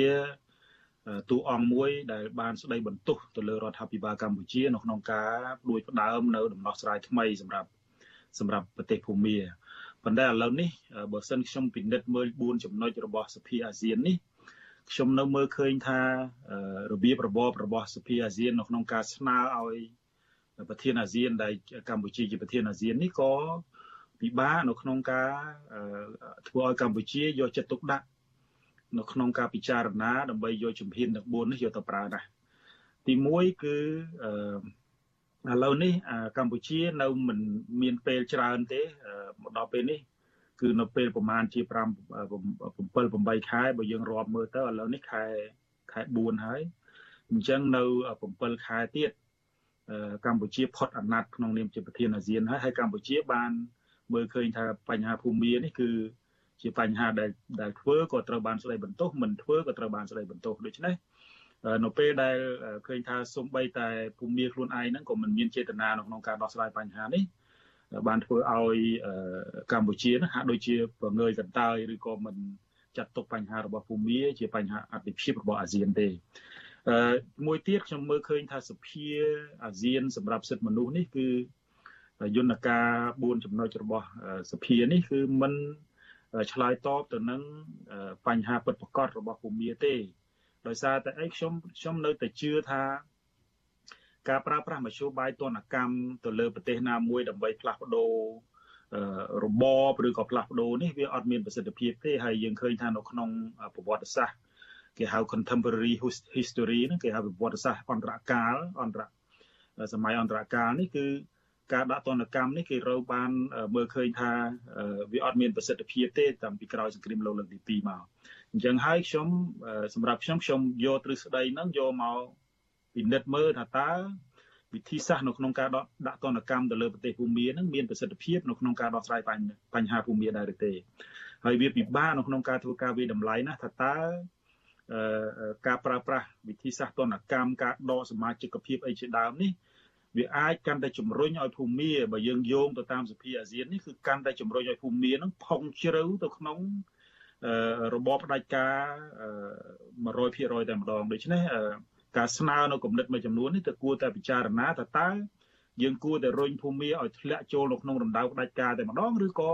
តួអង្គមួយដែលបានស្ដីបន្ទោសទៅលើរដ្ឋាភិបាលកម្ពុជានៅក្នុងការដួចផ្ដើមនៅដំណោះស្រាយថ្មីសម្រាប់សម្រាប់ប្រទេសភូមាប៉ុន្តែឥឡូវនេះបើសិនខ្ញុំពិនិត្យមើល4ចំណុចរបស់សភាអាស៊ាននេះខ្ញុំនៅមើលឃើញថារបៀបរបបរបស់សភាអាស៊ាននៅក្នុងការស្នើឲ្យប្រធានអាស៊ានដែលកម្ពុជាជាប្រធានអាស៊ាននេះក៏ ពិបាកនៅក្នុងការធ្វើឲ្យកម្ពុជាយកចិត្តទុកដាក់នៅក្នុងការពិចារណាដើម្បីយកជំហានទាំង4នេះយកទៅប្រើដែរទី1គឺឥឡូវនេះកម្ពុជានៅមិនមានពេលច្រើនទេមកដល់ពេលនេះគឺនៅពេលប្រហែលជា5 7 8ខែបើយើងរាប់មើលទៅឥឡូវនេះខែខែ4ហើយអញ្ចឹងនៅ7ខែទៀតកម្ពុជាផុតអាណត្តិក្នុងនាមជាប្រធានអាស៊ានហើយហើយកម្ពុជាបាន មើលឃើញថាបញ្ហាភូមិនេះគឺជាបញ្ហាដែលដែលធ្វើក៏ត្រូវបានស្ដីបន្ទោសមិនធ្វើក៏ត្រូវបានស្ដីបន្ទោសដូច្នេះនៅពេលដែលឃើញថាសំបីតែភូមិខ្លួនឯងហ្នឹងក៏មិនមានចេតនានៅក្នុងការដោះស្រាយបញ្ហានេះបានធ្វើឲ្យកម្ពុជាណាហាក់ដូចជាប្រងើយកន្តើយឬក៏មិនចាត់ទុកបញ្ហារបស់ភូមិជាបញ្ហាអតិភិបរបស់អាស៊ានទេអឺមួយទៀតខ្ញុំមើលឃើញថាសភាអាស៊ានសម្រាប់សិទ្ធិមនុស្សនេះគឺ យន្តការ4ចំណុចរបស់សភានេះគឺមិនឆ្លើយតបទៅនឹងបញ្ហាពិតប្រាកដរបស់ភូមិទេ ដោយសារតែអីខ្ញុំខ្ញុំនៅតែជឿថាការប្រើប្រាស់មធ្យោបាយទណ្ឌកម្មទៅលើប្រទេសណាមួយដើម្បីផ្លាស់ប្ដូររបបឬក៏ផ្លាស់ប្ដូរនេះវាអត់មានប្រសិទ្ធភាពទេហើយយើងឃើញថានៅក្នុងប្រវត្តិសាស្ត្រគេហៅ contemporary history ហ្នឹងគេហៅប្រវត្តិសាស្ត្រអន្តរកាលអន្តរសម័យអន្តរកាលនេះគឺ ការដាក់ទណ្ឌកម្មនេះគេរៅបានមើលឃើញថាវាអត់មានប្រសិទ្ធភាពទេតាំងពីក្រោយសង្គ្រាមលោកលើកទី2មកអញ្ចឹងហើយខ្ញុំសម្រាប់ខ្ញុំខ្ញុំយកទ្រឹស្ដីហ្នឹងយកមកពិនិត្យមើលថាតើវិធីសាស្ត្រនៅក្នុងការដាក់ទណ្ឌកម្មទៅលើប្រទេសភូមាហ្នឹងមានប្រសិទ្ធភាពនៅក្នុងការដោះស្រាយបញ្ហាភូមាដែរឬទេហើយវាពិបាកនៅក្នុងការធ្វើការវិតម្លៃណាថាតើការប្រើប្រាស់វិធីសាស្ត្រទណ្ឌកម្មការដកសមាជិកភាពអីជាដើមនេះ វាអាចកាន់តែជំរុញឲ្យភូមាបើយើងយោងទៅតាមសភាអាស៊ាននេះគឺកាន់តែជំរុញឲ្យភូមានឹងផុងជ្រៅទៅក្នុងរបបផ្ដាច់ការ100%តែម្ដងដូច្នេះការស្នើនៅគំនិតមួយចំនួននេះទៅគួរតែពិចារណាថាតើយើងគួរតែរុញភូមិឲ្យធ្លាក់ចូលនៅក្នុងរំដៅផ្ដាច់ការតែម្ដងឬក៏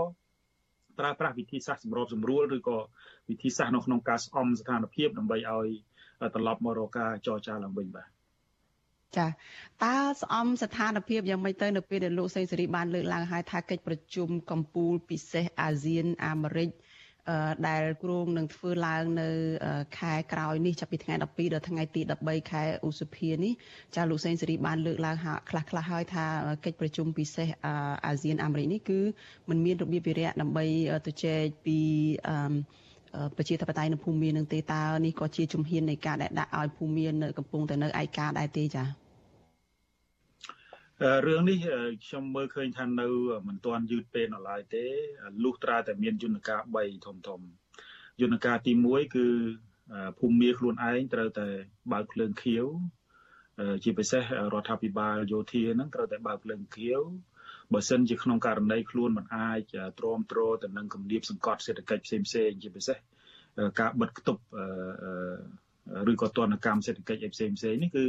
ប្រើប្រាស់វិធីសាស្ត្រសម្របសម្រួលឬក៏វិធីសាស្ត្រនៅក្នុងការស្អំស្ថានភាពដើម្បីឲ្យត្រឡប់មករកការចរចាឡើងវិញបាទ ចាតើស្អំស្ថានភាពយ៉ាងម៉េចទៅនៅពេលដែលលោកសេងសេរីបានលើកឡើងហើយថាកិច្ចប្រជុំកម្ពុជាពិសេសអាស៊ានអាមេរិកដែលគ្រោងនឹងធ្វើឡើងនៅខែក្រោយនេះចាប់ពីថ្ងៃ12ដល់ថ្ងៃទី13ខែឧសភានេះចាលោកសេងសេរីបានលើកឡើងខ្លះខ្លះហើយថាកិច្ចប្រជុំពិសេសអាស៊ានអាមេរិកនេះគឺมันមានរបៀបវិរៈដើម្បីទៅជែកពីអឺ ប្រជាធិបតេយ្យនៅភូមិមាននឹងទេតើនេះក៏ជាជំហាននៃការដែលដាក់ឲ្យភូមិមាននៅកំពុងតែនៅឯកាដែរទេចា៎រឿងនេះខ្ញុំមើលឃើញថានៅ មិនទាន់យឺតពេលនៅឡើយទេលុះត្រាតែមានយន្តការ3ធំធំយន្តការទី1គឺភូមិមាខ្លួនឯងត្រូវតែបើកភ្លើងខៀវជាពិសេសរដ្ឋាភិបាលយោធានឹងត្រូវតែបើកភ្លើងខៀវ បើសិនជាក្នុងករណីខ្លួនមិនអាចទ្រាំទ្រទៅនឹងគម្រាមសង្កត់សេដ្ឋកិច្ចផ្សេងផ្សេងជាពិសេសការបិទគប់ឬក៏ទណ្ឌកម្មសេដ្ឋកិច្ចផ្សេងផ្សេងនេះគឺ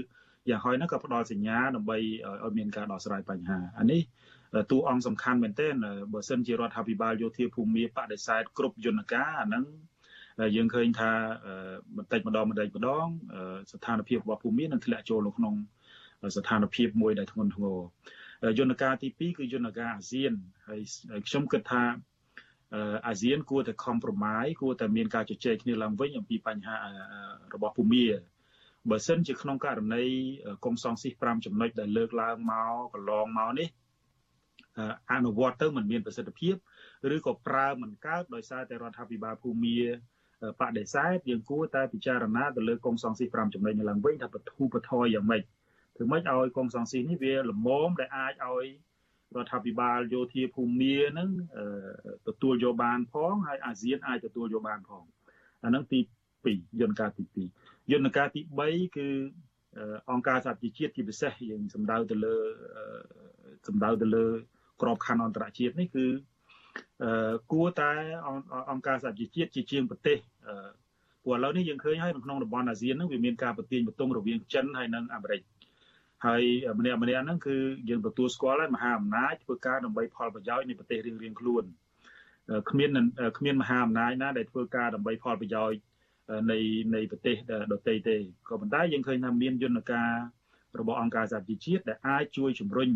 យ៉ាងហោចណាស់ក៏ផ្ដល់សញ្ញាដើម្បីឲ្យមានការដោះស្រាយបញ្ហាអានេះតួអង្គសំខាន់មែនទែនបើសិនជារដ្ឋាភិបាលយោធាភូមិបដិសេធគ្រប់យន្តការអាហ្នឹងយើងឃើញថាបន្តិចម្ដងបន្តិចម្ដងស្ថានភាពរបស់ភូមិនឹងធ្លាក់ចូលនៅក្នុងស្ថានភាពមួយដែលធ្ងន់ធ្ងរ យន្តការទី2គឺយន្តការអាស៊ានហើយខ្ញុំគិតថាអាស៊ានគួរតែ compromise គួរតែមានការជជែកគ្នាឡើងវិញអំពីបញ្ហារបស់ភូមិបើសិនជាក្នុងករណីកុំសងស៊ីស5ចំណុចដែលលើកឡើងមកកន្លងមកនេះអនុវត្តទៅมันមានប្រសិទ្ធភាពឬក៏ប្រើមិនកើតដោយសារតែរដ្ឋាភិបាលភូមាបដិសេធយើងគួរតែពិចារណាទៅលើកុំសងស៊ីស5ចំណុចនេះឡើងវិញថាបធូបថយយ៉ាងម៉េច ធ្វើម៉េចឲ្យកុំសងស៊ីសនេះវាល្មមដែលអាចឲ្យរដ្ឋាភិបាលយោធាភូមានឹងទទួលយកបានផងហើយអាស៊ានអាចទទួលយកបានផងអានឹងទី2យន្តការទី2យន្តការទី3គឺអង្គការសហជីវជាតិជាពិសេសយើងសម្ដៅទៅលើសម្ដៅទៅលើក្របខ័ណ្ឌអន្តរជាតិនេះគឺគួរតែអង្គការសហជីវជាតិជាជាងប្រទេសព្រោះឥឡូវនេះយើងឃើញហើយក្នុងតំបន់អាស៊ានហ្នឹងវាមានការប្រទាញបទងរវាងចិនហើយនិងអាមេរិក ហើយម្នាក់ម្នាក់ហ្នឹងគឺយើងទទួលស្គាល់ហើយមហាអំណាចធ្វើការដើម្បីផលប្រយោជន៍នៃប្រទេសរៀងរៀងខ្លួនគ្មានគ្មានមហាអំណាចណាដែលធ្វើការដើម្បីផលប្រយោជន៍នៃនៃប្រទេសដទៃទេក៏ប៉ុន្តែយើងឃើញថាមានយន្តការរបស់អង្គការសហជីវជាតិដែលអាចជួយជំរុញ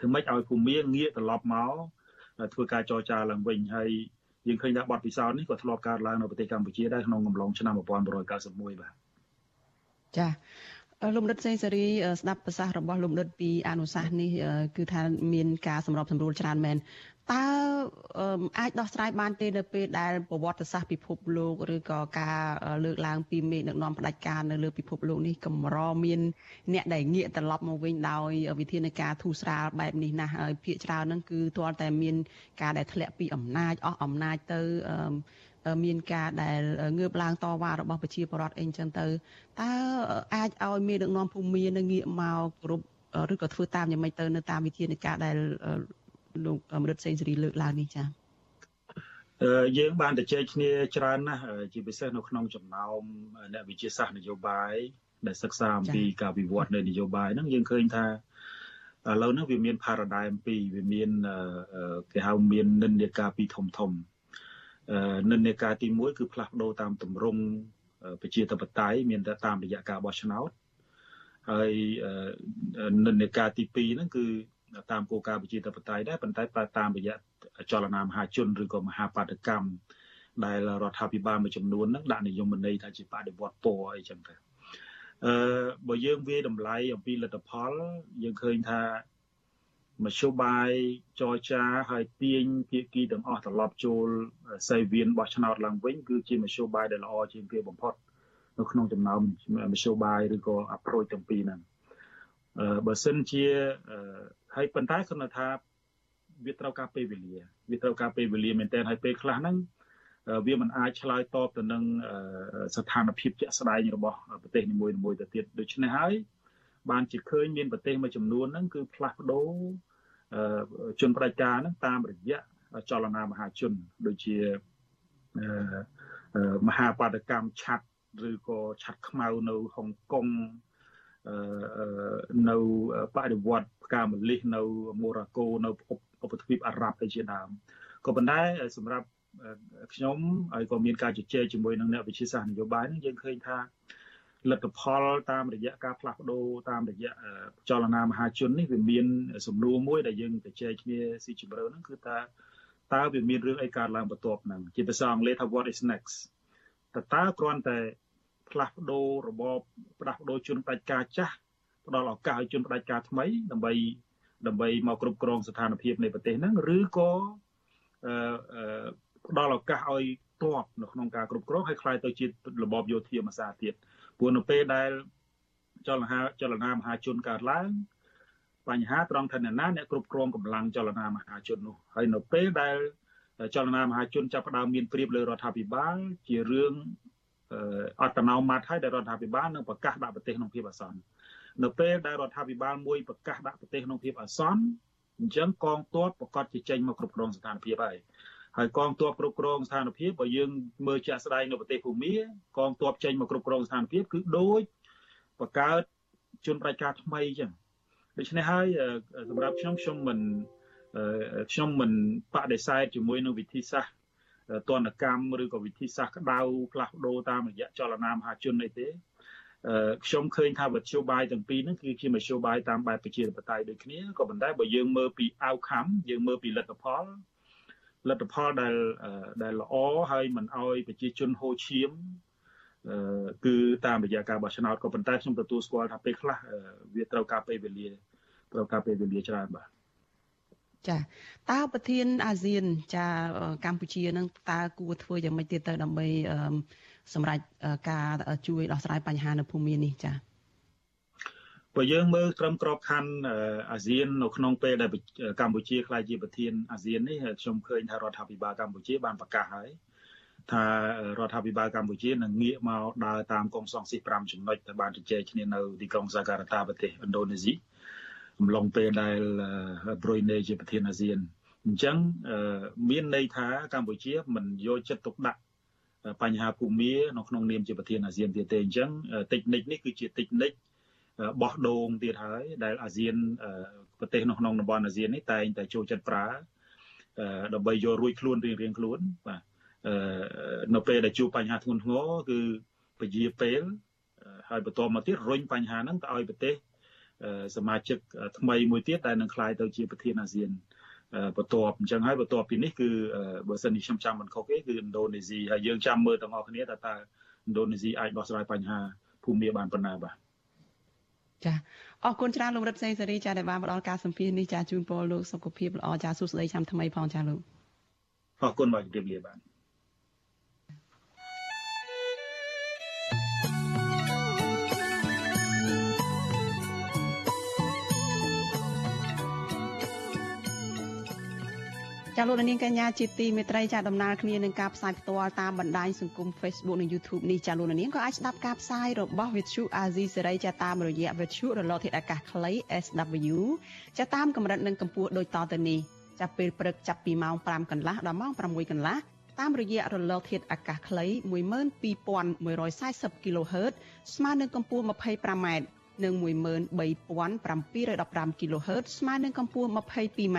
ធ្វើម៉េចឲ្យភូមិងាកត្រឡប់មកធ្វើការចរចាឡើងវិញហើយយើងឃើញថាបទពិសោធន៍នេះក៏ធ្លាប់កើតឡើងនៅប្រទេសកម្ពុជាដែរក្នុងកំឡុងឆ្នាំ1991បាទចា លោកដិតសេងសេរីស្ដាប់ប្រសាសន៍របស់លោកដិតពីអនុសាសន៍នេះគឺថាមានការសម្របសម្រួលច្រើនមែនតើអាចដោះស្រាយបានទេនៅពេលដែលប្រវត្តិសាស្ត្រពិភពលោកឬក៏ការលើកឡើងពីមេដឹកនាំផ្ដាច់ការនៅលើពិភពលោកនេះកម្រមានអ្នកដែលងាកត្រឡប់មកវិញដោយវិធានការធូរស្រាលបែបនេះណាស់ហើយភាគច្រើនហ្នឹងគឺទាល់តែមានការដែលធ្លាក់ពីអំណាចអស់អំណាចទៅ មានការដែលងើបឡើងតវ៉ារបស់ប្រជាពលរដ្ឋអីចឹងទៅតើអាចឲ្យមេដឹកនាំភូមិមានងាកមកគ្រប់ឬក៏ធ្វើតាមយ៉ាងម៉េចទៅនៅតាមវិធានការដែលលោកមរិទ្ធសេងសេរីលើកឡើងនេះចា៎យើងបានទៅជែកគ្នាច្រើនណាស់ជាពិសេសនៅក្នុងចំណោមអ្នកវិទ្យាសាស្ត្រនយោបាយដែលសិក្សាអំពីការវិវត្តនៃនយោបាយហ្នឹងយើងឃើញថាឥឡូវហ្នឹងវាមាន paradigm ពីរវាមានគេហៅមាននិន្នាការពីរធំធំ និន្នាការទី1គឺផ្លាស់ប្ដូរតាមទម្រង់ប្រជាធិបតេយ្យមានតែតាមរយៈការបោះឆ្នោតហើយនិន្នាការទី2ហ្នឹងគឺតាមគោលការណ៍ប្រជាធិបតេយ្យដែរប៉ុន្តែតាមរយៈចលនាមហាជនឬក៏មហាបាតកម្មដែលរដ្ឋាភិបាលមួយចំនួនហ្នឹងដាក់និយមន័យថាជាបដិវត្តពណ៌អីចឹងទៅអឺបើយើងវាតម្លៃអំពីលទ្ធផលយើងឃើញថា មធ្យោបាយចរចាហើយទាញភាគីទាំងអស់ត្រឡប់ចូលសេវៀនបោះឆ្នោតឡើងវិញគឺជាមធ្យោបាយដែលល្អជាងគេបំផុតនៅក្នុងចំណោមមធ្យោបាយឬក៏ approach ទាំងពីរហ្នឹងអឺបើសិនជាហើយប៉ុន្តែគាត់ថាវាត្រូវការពេលវេលាវាត្រូវការពេលវេលាមែនទែនហើយពេលខ្លះហ្នឹងវាមិនអាចឆ្លើយតបទៅនឹងស្ថានភាពជាក់ស្ដែងរបស់ប្រទេសនីមួយៗទៅទៀតដូច្នេះហើយ បានជាឃើញមានប្រទេសមួយចំនួនហ្នឹងគឺផ្លាស់ប្ដូរជនផ្ដាច់ការហ្នឹងតាមរយៈចលនាមហាជនដូចជាមហាបាតកម្មឆាត់ឬក៏ឆាត់ខ្មៅនៅហុងកុងនៅបដិវត្តផ្កាម្លិះនៅម៉ូរ៉ាកូនៅឧបទ្វីបអារ៉ាប់ឯជាដើមក៏ប៉ុន្តែសម្រាប់ខ្ញុំហើយក៏មានការជជែកជាមួយនឹងអ្នកវិទ្យាសាស្ត្រនយោបាយនឹងយើងឃើញថា លទ្ធផលតាមរយៈការផ្លាស់ប្ដូរតាមរយៈចលនាមហាជននេះវាមានសំណួរមួយដែលយើងទៅជែកគ្នាស៊ីជម្រៅហ្នឹងគឺថាត តើវាមានរឿងអីកើតឡើងបន្ទាប់ហ្នឹងជាភាសាអង់គ្លេសថា what is next តើតើគ្រាន់តែផ្លាស់ប្ដូររបបផ្លាស់ប្ដូរជនផ្ដាច់ការចាស់ផ្ដល់ឱកាសឲ្យជនផ្ដាច់ការថ្មីដើម្បីដើម្បីមកគ្រប់គ្រងស្ថានភាពនៃប្រទេសហ្នឹងឬក៏អឺផ្ដល់ឱកាសឲ្យតបនៅក្នុងការគ្រប់គ្រងឲ្យคล้ายទៅជារបបយោធាមួយសារទៀត ព្រោះនៅពេលដែលចលនាចលនាមហាជនកើតឡើងបញ្ហាត្រង់ថាអ្នកណាអ្នកគ្រប់គ្រងកម្លាំងចលនាមហាជននោះហើយនៅពេលដែលចលនាមហាជនចាប់ផ្ដើមមានព្រៀបលើរដ្ឋាភិបាលជារឿងអត្តនោម័តហើយដែលរដ្ឋាភិបាលនឹងប្រកាសដាក់ប្រទេសក្នុងភាពអាសន្ននៅពេលដែលរដ្ឋាភិបាលមួយប្រកាសដាក់ប្រទេសក្នុងភាពអាសន្នអញ្ចឹងកងទ័ពប្រកាសជាចេញមកគ្រប់គ្រងស្ថានភាពហើយ ហើយកងទ័ពគ្រប់គ្រងស្ថានភាពបើយើងមើលជាក់ស្ដែងនៅប្រទេសភូមាកងទ័ពចេញមកគ្រប់គ្រងស្ថានភាពគឺដូចបង្កើតជនប្រជាការថ្មីអញ្ចឹងដូច្នេះហើយសម្រាប់ខ្ញុំខ្ញុំមិនខ្ញុំមិនបដិសេធជាមួយនឹងវិធីសាស្ត្រទណ្ឌកម្មឬក៏វិធីសាស្ត្រក្តៅផ្លាស់ប្ដូរតាមរយៈចលនាមហាជនអីទេខ្ញុំឃើញថាវិទ្យោបាយទាំងពីរហ្នឹងគឺជាមធ្យោបាយតាមបែបប្រជាធិបតេយ្យដូចគ្នាក៏ប៉ុន្តែបើយើងមើលពី outcome យើងមើលពីលទ្ធផល លទ្ធផលដែលដែលល្អហើយមិនអោយប្រជាជនហូរឈាមគឺតាមរយៈការបោះឆ្នោតក៏ប៉ុន្តែខ្ញុំទទួលស្គាល់ថាពេលខ្លះវាត្រូវការពេលវេលាត្រូវការពេលវេលាច្រើនបាទចាតើប្រធានអាស៊ានចាកម្ពុជានឹងតើគួរធ្វើយ៉ាងម៉េចទៀតទៅដើម្បីសម្រាប់ការជួយដោះស្រាយបញ្ហានៅភូមិនេះចា បើយើងមើលត្រឹមក្របខ័ណ្ឌអាស៊ាននៅក្នុងពេលដែលកម្ពុជាក្លាយជាប្រធានអាស៊ាននេះខ្ញុំឃើញថារដ្ឋាភិបាលកម្ពុជាបានប្រកាសហើយថារដ្ឋាភិបាលកម្ពុជានឹងងាកមកដើរតាមកងសង្ស៊ី5ចំណុចដែលបានជជែកគ្នានៅទីក្រុងសាកាតាប្រទេសឥណ្ឌូនេស៊ីអំឡុងពេលដែលប្រុយណេជាប្រធានអាស៊ានអញ្ចឹងមានន័យថាកម្ពុជាមិនយកចិត្តទុកដាក់បញ្ហាភូមិនៅក្នុងនាមជាប្រធានអាស៊ានទៀតទេអញ្ចឹងតិចនិចនេះគឺជាតិចនិច បោះដូងទៀតហើយដែលអាស៊ានប្រទេសនៅក្នុងតំបន់អាស៊ាននេះតែងតែចូលចិត្តប្រើដើម្បីយករួចខ្លួនរៀងរៀងខ្លួនបាទនៅពេលដែលជួបបញ្ហាធ្ងន់ធ្ងរគឺពជាពេលហើយបន្តមកទៀតរុញបញ្ហាហ្នឹងទៅឲ្យប្រទេសសមាជិកថ្មីមួយទៀតដែលនឹងក្លាយទៅជាប្រធានអាស៊ានបន្ទាប់អញ្ចឹងហើយបន្ទាប់ពីនេះគឺបើសិនជាខ្ញុំចាំមិនខុសទេគឺឥណ្ឌូនេស៊ីហើយយើងចាំមើលទាំងអស់គ្នាតើតើឥណ្ឌូនេស៊ីអាចដោះស្រាយបញ្ហាភូមិបានប៉ុណ្ណាបាទ ចាអរគុណច្រើនលោករិទ្ធសេងសេរីចាដែលបានផ្ដល់ការសម្ភាសនេះចាជូនពរលោកសុខភាពល្អចាសួស្តីឆ្នាំថ្មីផងចាលោកអរគុណបាទជម្រាបលាបាទ ចាលោកនាងកញ្ញាជាទីមេត្រីចាដំណើរគ្នានឹងការផ្សាយផ្ទាល់តាមបណ្ដាញសង្គម Facebook និង YouTube នេះចាលោកនាងក៏អាចស្ដាប់ការផ្សាយរបស់ Vithu Azizi សេរីចាតាមរយៈ Vithu រលកធាតុអាកាសខ្លី SW ចាតាមកម្រិតនិងកម្ពស់ដូចតទៅនេះចាប់ពេលព្រឹកចាប់ពីម៉ោង5កន្លះដល់ម៉ោង6កន្លះតាមរយៈរលកធាតុអាកាសខ្លី12140 kHz ស្មើនឹងកម្ពស់ 25m និង13715 kHz ស្មើនឹងកម្ពស់ 22m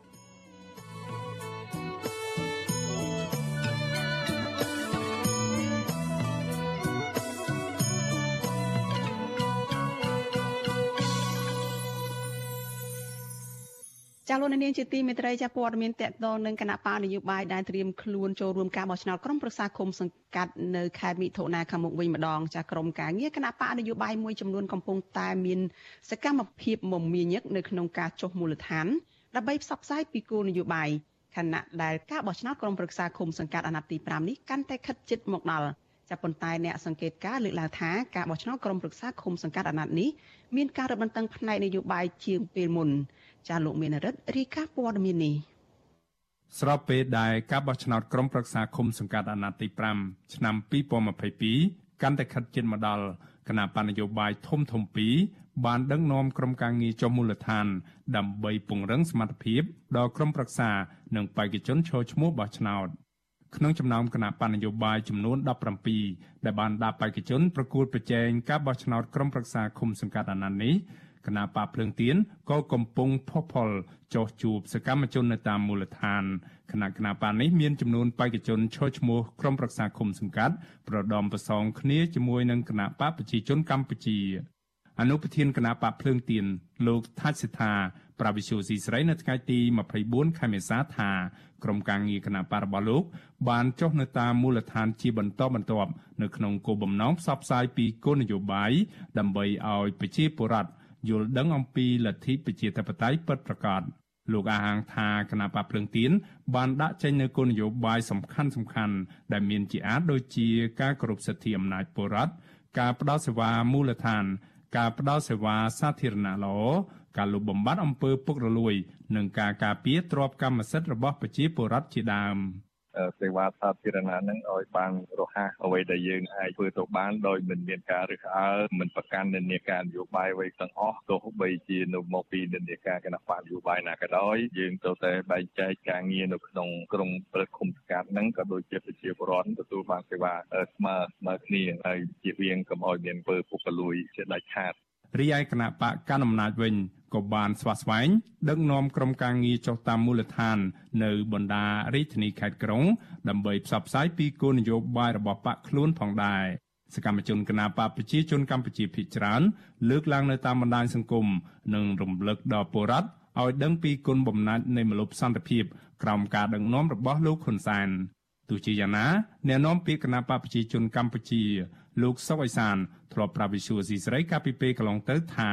ចាលោកនាងជាទីមេត្រីចាព័ត៌មានតកតងនឹងគណៈបកនយោបាយដែលត្រៀមខ្លួនចូលរួមការបោះឆ្នោតក្រុមប្រឹក្សាគុំសង្កាត់នៅខេត្តមិថុនាខាងមុខវិញម្ដងចាក្រុមការងារគណៈបកនយោបាយមួយចំនួនកំពុងតែមានសកម្មភាពមមាញឹកនៅក្នុងការចុះមូលដ្ឋានដើម្បីផ្សព្វផ្សាយពីគោលនយោបាយខណៈដែលការបោះឆ្នោតក្រុមប្រឹក្សាគុំសង្កាត់អាណត្តិទី5នេះកាន់តែខិតជិតមកដល់ចាប៉ុន្តែអ្នកសង្កេតការលើកឡើងថាការបោះឆ្នោតក្រុមប្រឹក្សាគុំសង្កាត់អាណត្តិនេះមានការរឹតបន្តឹងផ្នែកនយោបាយជាងពេលមុន ចាលោកមានរិទ្ធរីកាព័ត៌មាននេះស្របពេលដែលការបោះឆ្នោតក្រុមប្រឹក្សាឃុំសង្កាត់អាណត្តិទី5ឆ្នាំ2022កាន់តែខិតជិតមកដល់គណៈបណ្ឌនយោបាយធំធំពីរបានដឹកនាំក្រុមការងារចុះមូលដ្ឋាន ដើម្បីពង្រឹងសមត្ថភាពដល់ក្រុមប្រឹក្សានិងបេក្ខជនចូលឈ្មោះបោះឆ្នោតក្នុងចំណោមគណៈបណ្ឌនយោបាយចំនួន17ដែលបានដាក់បេក្ខជនប្រកួតប្រជែងការបោះឆ្នោតក្រុមប្រឹក្សាឃុំសង្កាត់អាណត្តិនេះ គណៈបកភ្លើងទៀនក៏កំពុងផុសផុលចោះជួបសកម្មជននៅតាមមូលដ្ឋានគណៈគណៈបកនេះមានចំនួនបេក្ខជនឈរឈ្មោះក្រុមប្រឹក្សាគុំសង្កាត់ប្រដំប្រសងគ្នាជាមួយនឹងគណៈបកប្រជាជនកម្ពុជាអនុប្រធានគណៈបកភ្លើងទៀនលោកថាច់សិដ្ឋាប្រាវិសុយស៊ីស្រីនៅថ្ងៃទី24ខែមេសាថាក្រុមការងារគណៈបករបស់លោក បានចុះនៅតាមមូលដ្ឋានជាបន្តបន្ទាប់នៅក្នុងគោលបំណងផ្សព្វផ្សាយពីគោលនយោបាយដើម្បីឲ្យប្រជាពលរដ្ឋ យល់ដឹងអំពីលទ្ធិប្រជាធិបតេយ្យពិតប្រាកដលោកអាហាងថាគណៈបកភ្លើងទៀនបានដាក់ចេញនូវគោលនយោបាយសំខាន់សំខាន់ដែលមានជាអាចដូចជាការគោរពសិទ្ធិអំណាចពលរដ្ឋការផ្តល់សេវាមូលដ្ឋាន ការផ្តល់សេវាសាធារណៈល្អការលុបបំបាត់អំពើពុករលួយ និងការការពារទ្រព្យកម្មសិទ្ធិរបស់ប្រជាពលរដ្ឋជាដើម។ សេវាសាធារណៈហ្នឹងឲ្យបានរហ័សអ្វីដែលយើងអាចធ្វើទៅបានដោយមិនមានការរើសអើងមិនប្រកាន់និន្នាការនយោបាយអ្វីទាំងអស់ទោះបីជានៅមកពីនិន្នាការគណៈបកនយោបាយណាក៏ដោយយើងទៅតែបែងចែកការងារនៅក្នុងក្រុមព្រឹទ្ធគុំសង្កាត់ហ្នឹងក៏ដូចជាប្រជាពលរដ្ឋទទួលបានសេវាស្មើស្មើគ្នាហើយជៀសវាងកុំឲ្យមានពើពុករលួយជាដាច់ខាត រីឯគណៈបកកណ្ដាលអំណាចវិញក៏បានស្វាស្វែងដឹកនាំក្រុមការងារចុះតាមមូលដ្ឋាន នៅបណ្ដារាជធានីខេត្តក្រុង ដើម្បីផ្សព្វផ្សាយពីគោលនយោបាយរបស់បកខ្លួនផងដែរសកម្មជនគណបកប្រជាជនកម្ពុជាភាគច្រើន លើកឡើងនៅតាមបណ្ដាញសង្គមនិងរំលឹកដល់ពលរដ្ឋឲ្យដឹងពីគុណបំណាច់នៃមលុបសន្តិភាពក្រោមការដឹកនាំរបស់លោកហ៊ុនសែនទោះជាយ៉ាងណាអ្នកនាំពាក្យគណបកប្រជាជនកម្ពុជា លោកសុកអេសានធ្លាប់ប្រាប់វិសុវស៊ីស្រីកាលពីពេលកន្លងទៅថា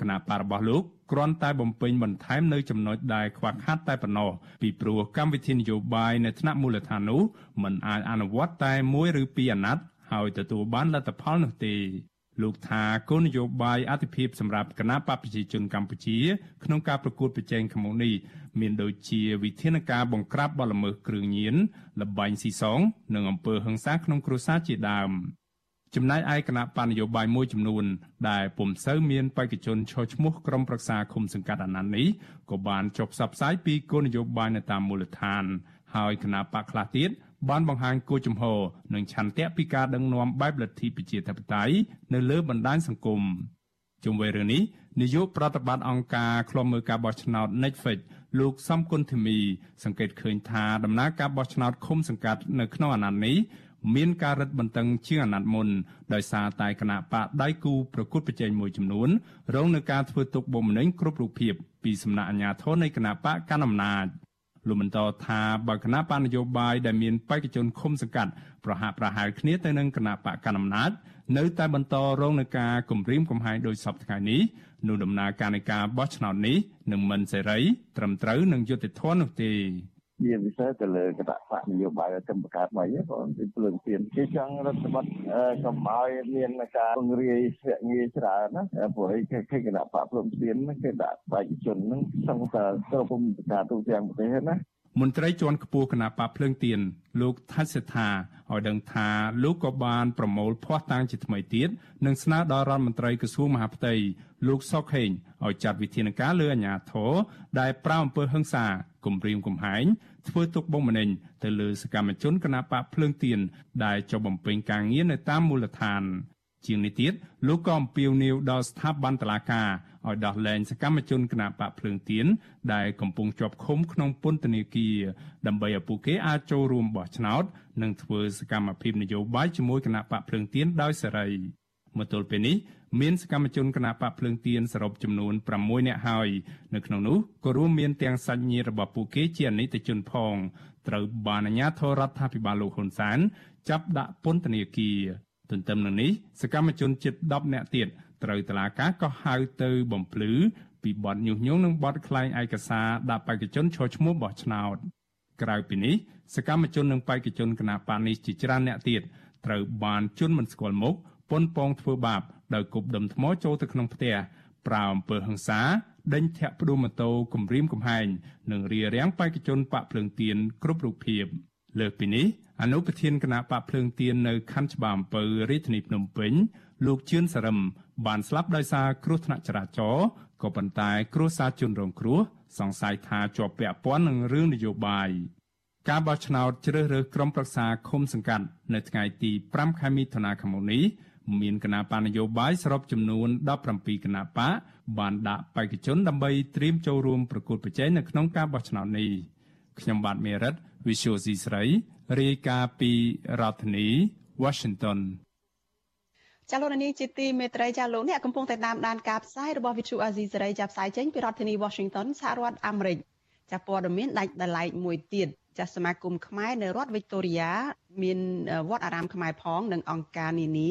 គណៈបករបស់លោកគ្រាន់តែបំពេញបន្ថែមនៅចំណុចដែលខ្វះខាតតែប៉ុណ្ណោះពីព្រោះកម្មវិធីនយោបាយនៅថ្នាក់មូលដ្ឋាននោះមិនអាចអនុវត្តតែមួយឬពីរអាណត្តិហើយទទួលបានលទ្ធផលនោះទេលោកថាគោលនយោបាយអធិភាពសម្រាប់គណៈបកប្រជាជនកម្ពុជា ក្នុងការប្រកួតប្រជែងខាងមុខនេះមានដូចជាវិធានការបង្ក្រាបបទល្មើសគ្រឿងញៀនលបែងស៊ីសង និងអំពើហិង្សាក្នុងគ្រួសារជាដើម។ ចំណែកឯគណៈបញ្ញយោបាយមួយចំនួន ដែលពុំសូវមានបេក្ខជនឈរឈ្មោះក្រុមប្រឹក្សាឃុំសង្កាត់អាណត្តិនេះក៏បានចុះផ្សព្វផ្សាយពីគោលនយោបាយនៅតាមមូលដ្ឋាន ហើយគណៈបកខ្លះទៀតបានបង្ហាញគោលជំហរនិងឆន្ទៈពីការដឹកនាំបែបលទ្ធិប្រជាធិបតេយ្យនៅលើបណ្ដាញសង្គមជុំវិញរឿងនេះនាយកប្រតិបត្តិអង្គការឃ្លាំមើលការបោះឆ្នោត Netflix លោកសំគុណធីមី សង្កេតឃើញថាដំណើរការបោះឆ្នោតឃុំសង្កាត់នៅក្នុងអាណត្តិនេះ មានការរឹតបន្តឹងជាងអាណត្តិមុនដោយសារតែគណៈបកដៃគូប្រកួតប្រជែងមួយចំនួនរងនឹងការធ្វើទុកបុកម្នេញគ្រប់រូបភាពពីសំណាក់អាជ្ញាធរនៃគណៈបកកណ្ដាលអំណាចលោកបន្តថាបើគណៈបកនយោបាយដែលមានបេក្ខជនឃុំសង្កាត់ប្រហាក់ប្រហែលគ្នាទៅនឹងគណៈបកកណ្ដាលអំណាចនៅតែបន្តរងនឹងការគំរាមកំហែងដោយសពថ្ងៃនេះនោះដំណើរការនៃការបោះឆ្នោតនេះនឹងមិនសេរីត្រឹមត្រូវនិងយុត្តិធម៌នោះទេ ជាពិសេសទៅលើគណៈបកនយោបាយកម្មបង្កើតមកហ្នឹងក៏ពីភ្លើងទៀនគេចង់រដ្ឋបတ်កុំឲ្យមានការពង្រាយស្រាក់ងាយច្រើនណាព្រោះគេគណៈបកភ្លើងទៀនគេដាក់បេក្ខជនហ្នឹងសង្កត់គ្រប់ភូមិការទូទាំងប្រទេសណា មន្ត្រីជាន់ខ្ពស់គណៈបកភ្លើងទៀនលោកថាច់សេដ្ឋាឲ្យដឹងថាលោកក៏បានប្រមូលភ័ស្តុតាងជាថ្មីទៀតនិងស្នើដល់រដ្ឋមន្ត្រីក្រសួងមហាផ្ទៃលោកសុកហេងឲ្យចាត់វិធានការលើអាជ្ញាធរដែលប្រាអំពើហិង្សាគំរាមកំហែងធ្វើទុកបុកម្នេញទៅលើសកម្មជនគណបកភ្លើងទៀនដែលចុះបំពេញការងារនៅតាមមូលដ្ឋាន ជាងនេះទៀតលោកក៏អំពាវនាវដល់ស្ថាប័នតុលាការឲ្យដោះលែងសកម្មជនគណបកភ្លើងទៀនដែលកំពុងជាប់ឃុំក្នុងពន្ធនាគារដើម្បីឲ្យពួកគេអាចចូលរួមបោះឆ្នោត និងធ្វើសកម្មភាពនយោបាយជាមួយគណបកភ្លើងទៀនដោយសេរីមកទល់ពេលនេះមានសកម្មជនគណបកភ្លើងទៀនសរុបចំនួន6នាក់ហើយនៅក្នុងនោះក៏រួមមានទាំងសាច់ញាតិរបស់ពួកគេជាអនិច្ចជនផងត្រូវបានអាជ្ញាធររដ្ឋាភិបាលលោកហ៊ុនសែនចាប់ដាក់ពន្ធនាគារ ទន្ទឹមនឹងនេះសកម្មជនជិត10នាក់ទៀតត្រូវតុលាការក៏ហៅទៅបំភ្លឺពីបទញុះញង់និងបទក្លែងឯកសារដាក់បេក្ខជនឈរឈ្មោះបោះឆ្នោតក្រៅពីនេះសកម្មជននិងបេក្ខជនគណបកនេះជាច្រើនអ្នកទៀតត្រូវបានជន់មិនស្គាល់មុខប៉ុនប៉ងធ្វើបាបដោយគប់ដុំថ្មចូលទៅក្នុងផ្ទះប្រើអំពើហិង្សាដេញធាក់ផ្ដួលម៉ូតូគំរាមកំហែងនិងរារាំងបេក្ខជនបកភ្លើងទៀនគ្រប់រូបភាព លើសពីនេះអនុប្រធានគណៈបកភ្លើងទៀននៅខណ្ឌច្បារអំពើរាជធានីភ្នំពេញលោកជឿនសរឹមបានស្លាប់ដោយសារគ្រោះថ្នាក់ចរាចរណ៍ក៏ប៉ុន្តែគ្រួសារជនរងគ្រោះសង្ស័យថាជាប់ពាក់ព័ន្ធនឹងរឿងនយោបាយការបោះឆ្នោតជ្រើសរើសក្រុមប្រឹក្សាឃុំសង្កាត់នៅថ្ងៃទី5ខែមិថុនាឆ្នាំនេះមានគណៈបកនយោបាយសរុបចំនួន17គណៈបកបានដាក់បេក្ខជនដើម្បីត្រៀមចូលរួមប្រកួតប្រជែងនៅក្នុងការបោះឆ្នោតនេះខ្ញុំបាទមេរិត Visual C ស្រីរាយការណ៍ពីរដ្ឋធានី Washington ចាលោកនាងជាទីមេត្រីចាលោកអ្នកកំពុងតែតាមដានការផ្សាយរបស់ Vithu Azizi សេរីចាប់ផ្សាយចេញពីរដ្ឋធានី Washington សហរដ្ឋអាមេរិកចាព័ត៌មានដាច់ដライមួយទៀតចាសមាគមខ្មែរនៅរដ្ឋវិកតូរីយ៉ាមានវត្តអារាមខ្មែរផងនិងអង្គការនានា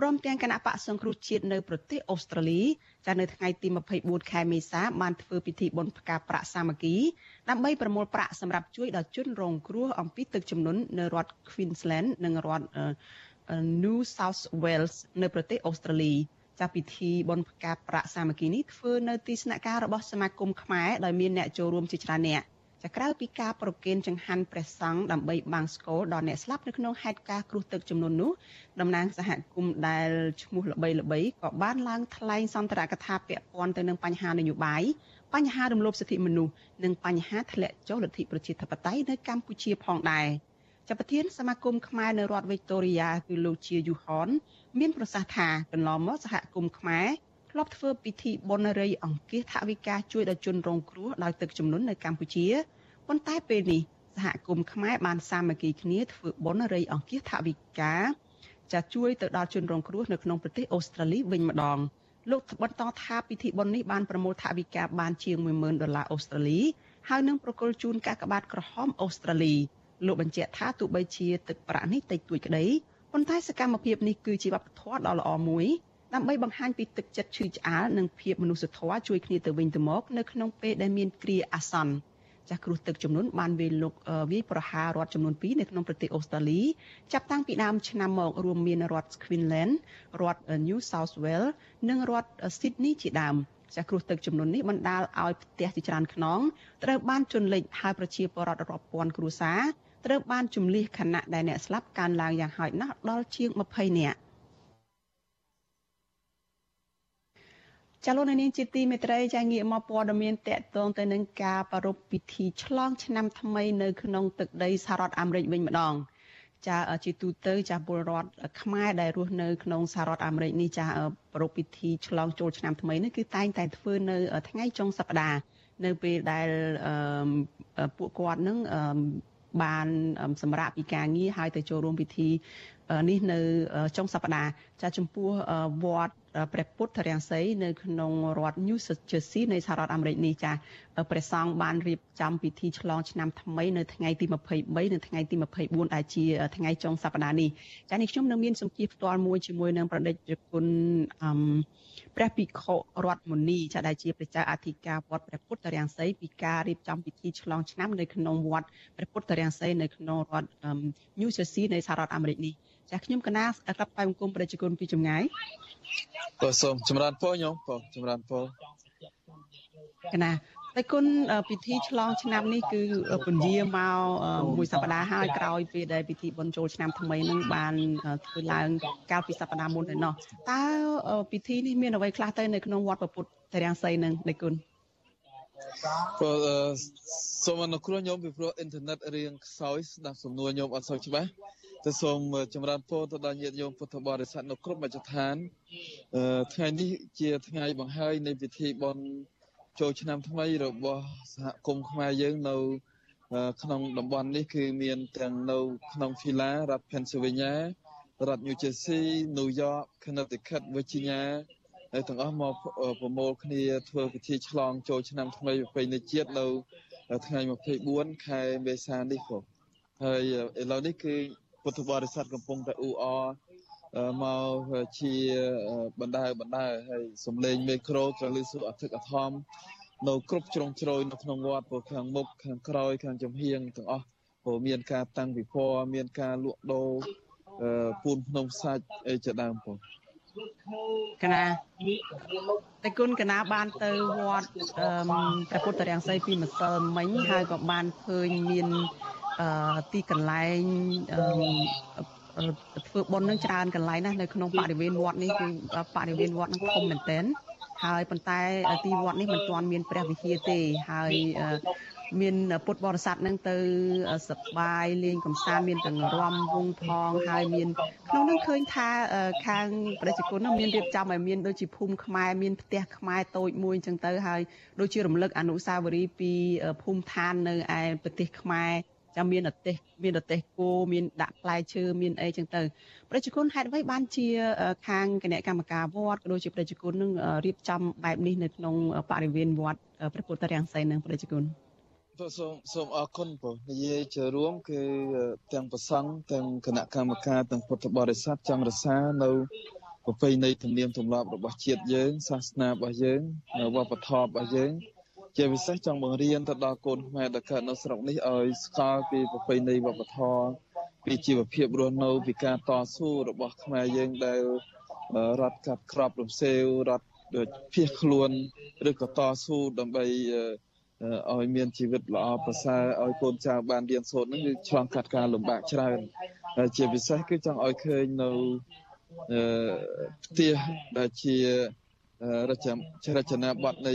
ព្រមទាំងគណៈបកសង្គ្រោះជាតិនៅប្រទេសអូស្ត្រាលីចានៅថ្ងៃទី24ខែមេសាបានធ្វើពិធីបុណ្យផ្កាប្រាក់សាមគ្គីដើម្បីប្រមូលប្រាក់សម្រាប់ជួយដល់ជនរងគ្រោះអំពីទឹកជំនន់នៅរដ្ឋ Queensland និងរដ្ឋ New South Wales នៅប្រទេសអូស្ត្រាលីចាពិធីបុណ្យផ្កាប្រាក់សាមគ្គីនេះធ្វើនៅទីស្នាក់ការរបស់សមាគមខ្មែរដោយមានអ្នកចូលរួមជាច្រើនអ្នក ចាក្រៅពីការប្រគេនចង្ហាន់ព្រះសង្ឃដើម្បីបាំងស្គរដល់អ្នកស្លាប់នៅក្នុងហេតុការណ៍គ្រោះទឹកចំនួននោះតំណាងសហគមន៍ដែលឈ្មោះល្បីល្បីក៏បានឡើងថ្លែងសន្ទរកថាពាក់ព័ន្ធទៅនឹងបញ្ហានយោបាយបញ្ហារំលោភសិទ្ធិមនុស្សនិងបញ្ហាធ្លាក់ចុះលទ្ធិប្រជាធិបតេយ្យនៅកម្ពុជាផងដែរចាប់ប្រធានសមាគមខ្មែរនៅរដ្ឋវីកតូរីយ៉ាគឺលោកជាយូហនមានប្រសាសន៍ថាកន្លងមកសហគមន៍ខ្មែរ ធ្លាប់ធ្វើពិធីបុណ្យរៃអង្គាសថវិកាជួយដល់ជនរងគ្រោះដោយទឹកជំនន់នៅកម្ពុជាប៉ុន្តែពេលនេះសហគមន៍ខ្មែរបានសាមគ្គីគ្នាធ្វើបុណ្យរៃអង្គាសថវិកាចាជួយទៅដល់ជនរងគ្រោះនៅក្នុងប្រទេសអូស្ត្រាលីវិញម្ដងលោកបន្តថាពិធីបុណ្យនេះបានប្រមូលថវិកាបានជាង10000ដុល្លារអូស្ត្រាលីហើយនឹងប្រគល់ជូនកាកបាទក្រហមអូស្ត្រាលីលោកបញ្ជាក់ថាទោះបីជាទឹកប្រាក់នេះតិចតួចក្តីប៉ុន្តែសកម្មភាពនេះគឺជាវប្បធម៌ដ៏ល្អមួយ ដើម្បីបង្ហាញពីទឹកចិត្តឈឺឆ្អាលនិងភាពមនុស្សធម៌ជួយគ្នាទៅវិញទៅមកនៅក្នុងពេលដែលមានគ្រាអាសន្នចាស់គ្រោះទឹកចំនួនបានវាយលុកវាយប្រហាររដ្ឋចំនួន2នៅក្នុងប្រទេសអូស្ត្រាលីចាប់តាំងពីដើមឆ្នាំមករួមមានរដ្ឋ Queensland រដ្ឋ New South Wales និងរដ្ឋ Sydney ជាដើមចាស់គ្រោះទឹកចំនួននេះបណ្ដាលឲ្យផ្ទះជាច្រើនខ្នងត្រូវបានជន់លិចហើយប្រជាពលរដ្ឋរាប់ពាន់គ្រួសារត្រូវបានជំលះខណៈដែលអ្នកស្លាប់កើនឡើងយ៉ាងហោចណាស់ដល់ជាង20នាក់ ចលនានាងជាទីមេត្រីចាងាកមកព័ត៌មានតកតងទៅនឹងការប្រារព្ធពិធីឆ្លងឆ្នាំថ្មីនៅក្នុងទឹកដីសហរដ្ឋអាមេរិកវិញម្ដងចាជាទូទៅចាពលរដ្ឋខ្មែរដែលរស់នៅក្នុងសហរដ្ឋអាមេរិកនេះចាប្រារព្ធពិធីឆ្លងចូលឆ្នាំថ្មីនេះគឺតែងតែធ្វើនៅថ្ងៃចុងសប្ដាហ៍នៅពេលដែលពួកគាត់នឹងបានសម្រាប់ពីការងារហើយទៅចូលរួមពិធី នេះនៅចុងសប្តាហ៍ចាចំពោះវត្តព្រះពុទ្ធរាំងសីនៅក្នុងរដ្ឋ New Jersey នៃសហរដ្ឋអាមេរិកនេះចាព្រះសង្ឃបានរៀបចំពិធីឆ្លងឆ្នាំថ្មីនៅថ្ងៃទី23និងថ្ងៃទី24ដែលជាថ្ងៃចុងសប្តាហ៍នេះចានេះខ្ញុំនឹងមានសម្ភារផ្ទាល់មួយជាមួយនឹងប្រដេជគុណអឺព្រះភិក្ខុរដ្ឋមុនីចាដែលជាព្រះចៅអធិការវត្តព្រះពុទ្ធរាំងសីពីការរៀបចំពិធីឆ្លងឆ្នាំនៅក្នុងវត្តព្រះពុទ្ធរាំងសីនៅក្នុងរដ្ឋ New Jersey នៃសហរដ្ឋអាមេរិកនេះ ចាខ្ញុំកណាក្រាបថ្វាយបង្គំប្រជាជនពីចម្ងាយបាទសូមចម្រើនពរញោមបងចម្រើនពរកណាតែគុណពិធីឆ្លងឆ្នាំនេះគឺពន្យាមកមួយសប្តាហ៍ហើយក្រោយពេលដែលពិធីបុណ្យចូលឆ្នាំថ្មីនឹងបានធ្វើឡើងកាលពីសប្តាហ៍មុនឯណោះតើពិធីនេះមានអ្វីខ្លះទៅនៅក្នុងវត្តពុទ្ធតរាំងសីនឹងដេគុណក៏សូមអនុគ្រោះញោមពីព្រោះអ៊ីនធឺណិតរៀងខ្សោយស្ដាប់សំណួរញោមអត់សូវច្បាស់ ទៅសូមចម្រើនពរទៅដល់ញាតិញោមពុទ្ធបរិស័ទនៅគ្រប់មជ្ឈដ្ឋានថ្ងៃនេះជាថ្ងៃបង្ហើយនៃពិធីបុណ្យចូលឆ្នាំថ្មីរបស់សហគមន៍ខ្មែរយើងនៅក្នុងតំបន់នេះគឺមានទាំងនៅក្នុង Phila រដ្ឋ Pennsylvania រដ្ឋ New Jersey New York Connecticut Virginia ហើយទាំងអស់មកប្រមូលគ្នាធ្វើពិធីឆ្លងចូលឆ្នាំថ្មីប្រពៃណីជាតិនៅថ្ងៃ24ខែមេសានេះផងហើយឥឡូវនេះគឺ ពុទ្ធបរិស័ទកំពុងតែអ៊ូអរមកជាបណ្ដើបណ្ដើហើយសំឡេងមេក្រូក៏លឺសុអធិកអធមនៅគ្រប់ជ្រុងជ្រោយនៅក្នុងវត្តព្រោះខាងមុខខាងក្រោយខាងចំហៀងទាំងអស់ព្រោះមានការតាំងពិព័រណ៍មានការលក់ដូរពូនភ្នំសាច់អីជាដើមផងកណាតែគុណកណាបានទៅវត្តព្រះពុទ្ធរាំងសីពីម្សិលមិញហើយក៏បានឃើញមាន ទីកន្លែងធ្វើបុណ្យនឹងច្រើនកន្លែងណាស់នៅក្នុងបរិវេណវត្តនេះគឺបរិវេណវត្តនឹងធំមែនទែនហើយប៉ុន្តែទីវត្តនេះមិនទាន់មានព្រះវិហារទេហើយមានពុទ្ធបរិស័ទនឹងទៅសប្បាយលេងកំសាន្តមានទាំងរំវងផងហើយមានក្នុងនោះឃើញថាខាងប្រជាជននោះមានរៀបចំឲ្យមានដូចជាភូមិខ្មែរមានផ្ទះខ្មែរតូចមួយអញ្ចឹងទៅហើយដូចជារំលឹកអនុស្សាវរីយ៍ពីភូមិឋាននៅឯប្រទេសខ្មែរ ចាំមានអទេសមានអទេសគោមានដាក់ផ្លែឈើមានអីចឹងទៅប្រជាជនហេតុអ្វីបានជាខាងគណៈកម្មការវត្តក៏ដូចជាប្រជាជននឹងរៀបចំបែបនេះនៅក្នុងបរិវេណវត្តព្រះពុទ្ធរាំងសីនឹងប្រជាជនសូមសូមអរគុណបងនិយាយជារួមគឺទាំងប្រសង់ទាំងគណៈកម្មការទាំងពុទ្ធបរិស័ទចង់រក្សានៅប្រពៃណីទំនៀមទម្លាប់របស់ជាតិយើងសាសនារបស់យើងវប្បធម៌របស់យើង ជាពិសេសចង់បង្រៀនទៅដល់កូនខ្មែរដែលកើតនៅស្រុកនេះឲ្យស្គាល់ពីប្រពៃណីវប្បធម៌ពីជីវភាពរស់នៅពីការតស៊ូរបស់ខ្មែរយើងដែលរត់កាត់ក្របរំសេវរត់ភៀសខ្លួនឬក៏តស៊ូដើម្បីឲ្យមានជីវិតល្អប្រសើរឲ្យកូនចៅបានរៀនសូត្រហ្នឹងគឺឆ្លងកាត់ការលំបាកច្រើនហើយជាពិសេសគឺចង់ឲ្យឃើញនៅផ្ទះដែលជា រចនារចនាប័ទ្មនៃ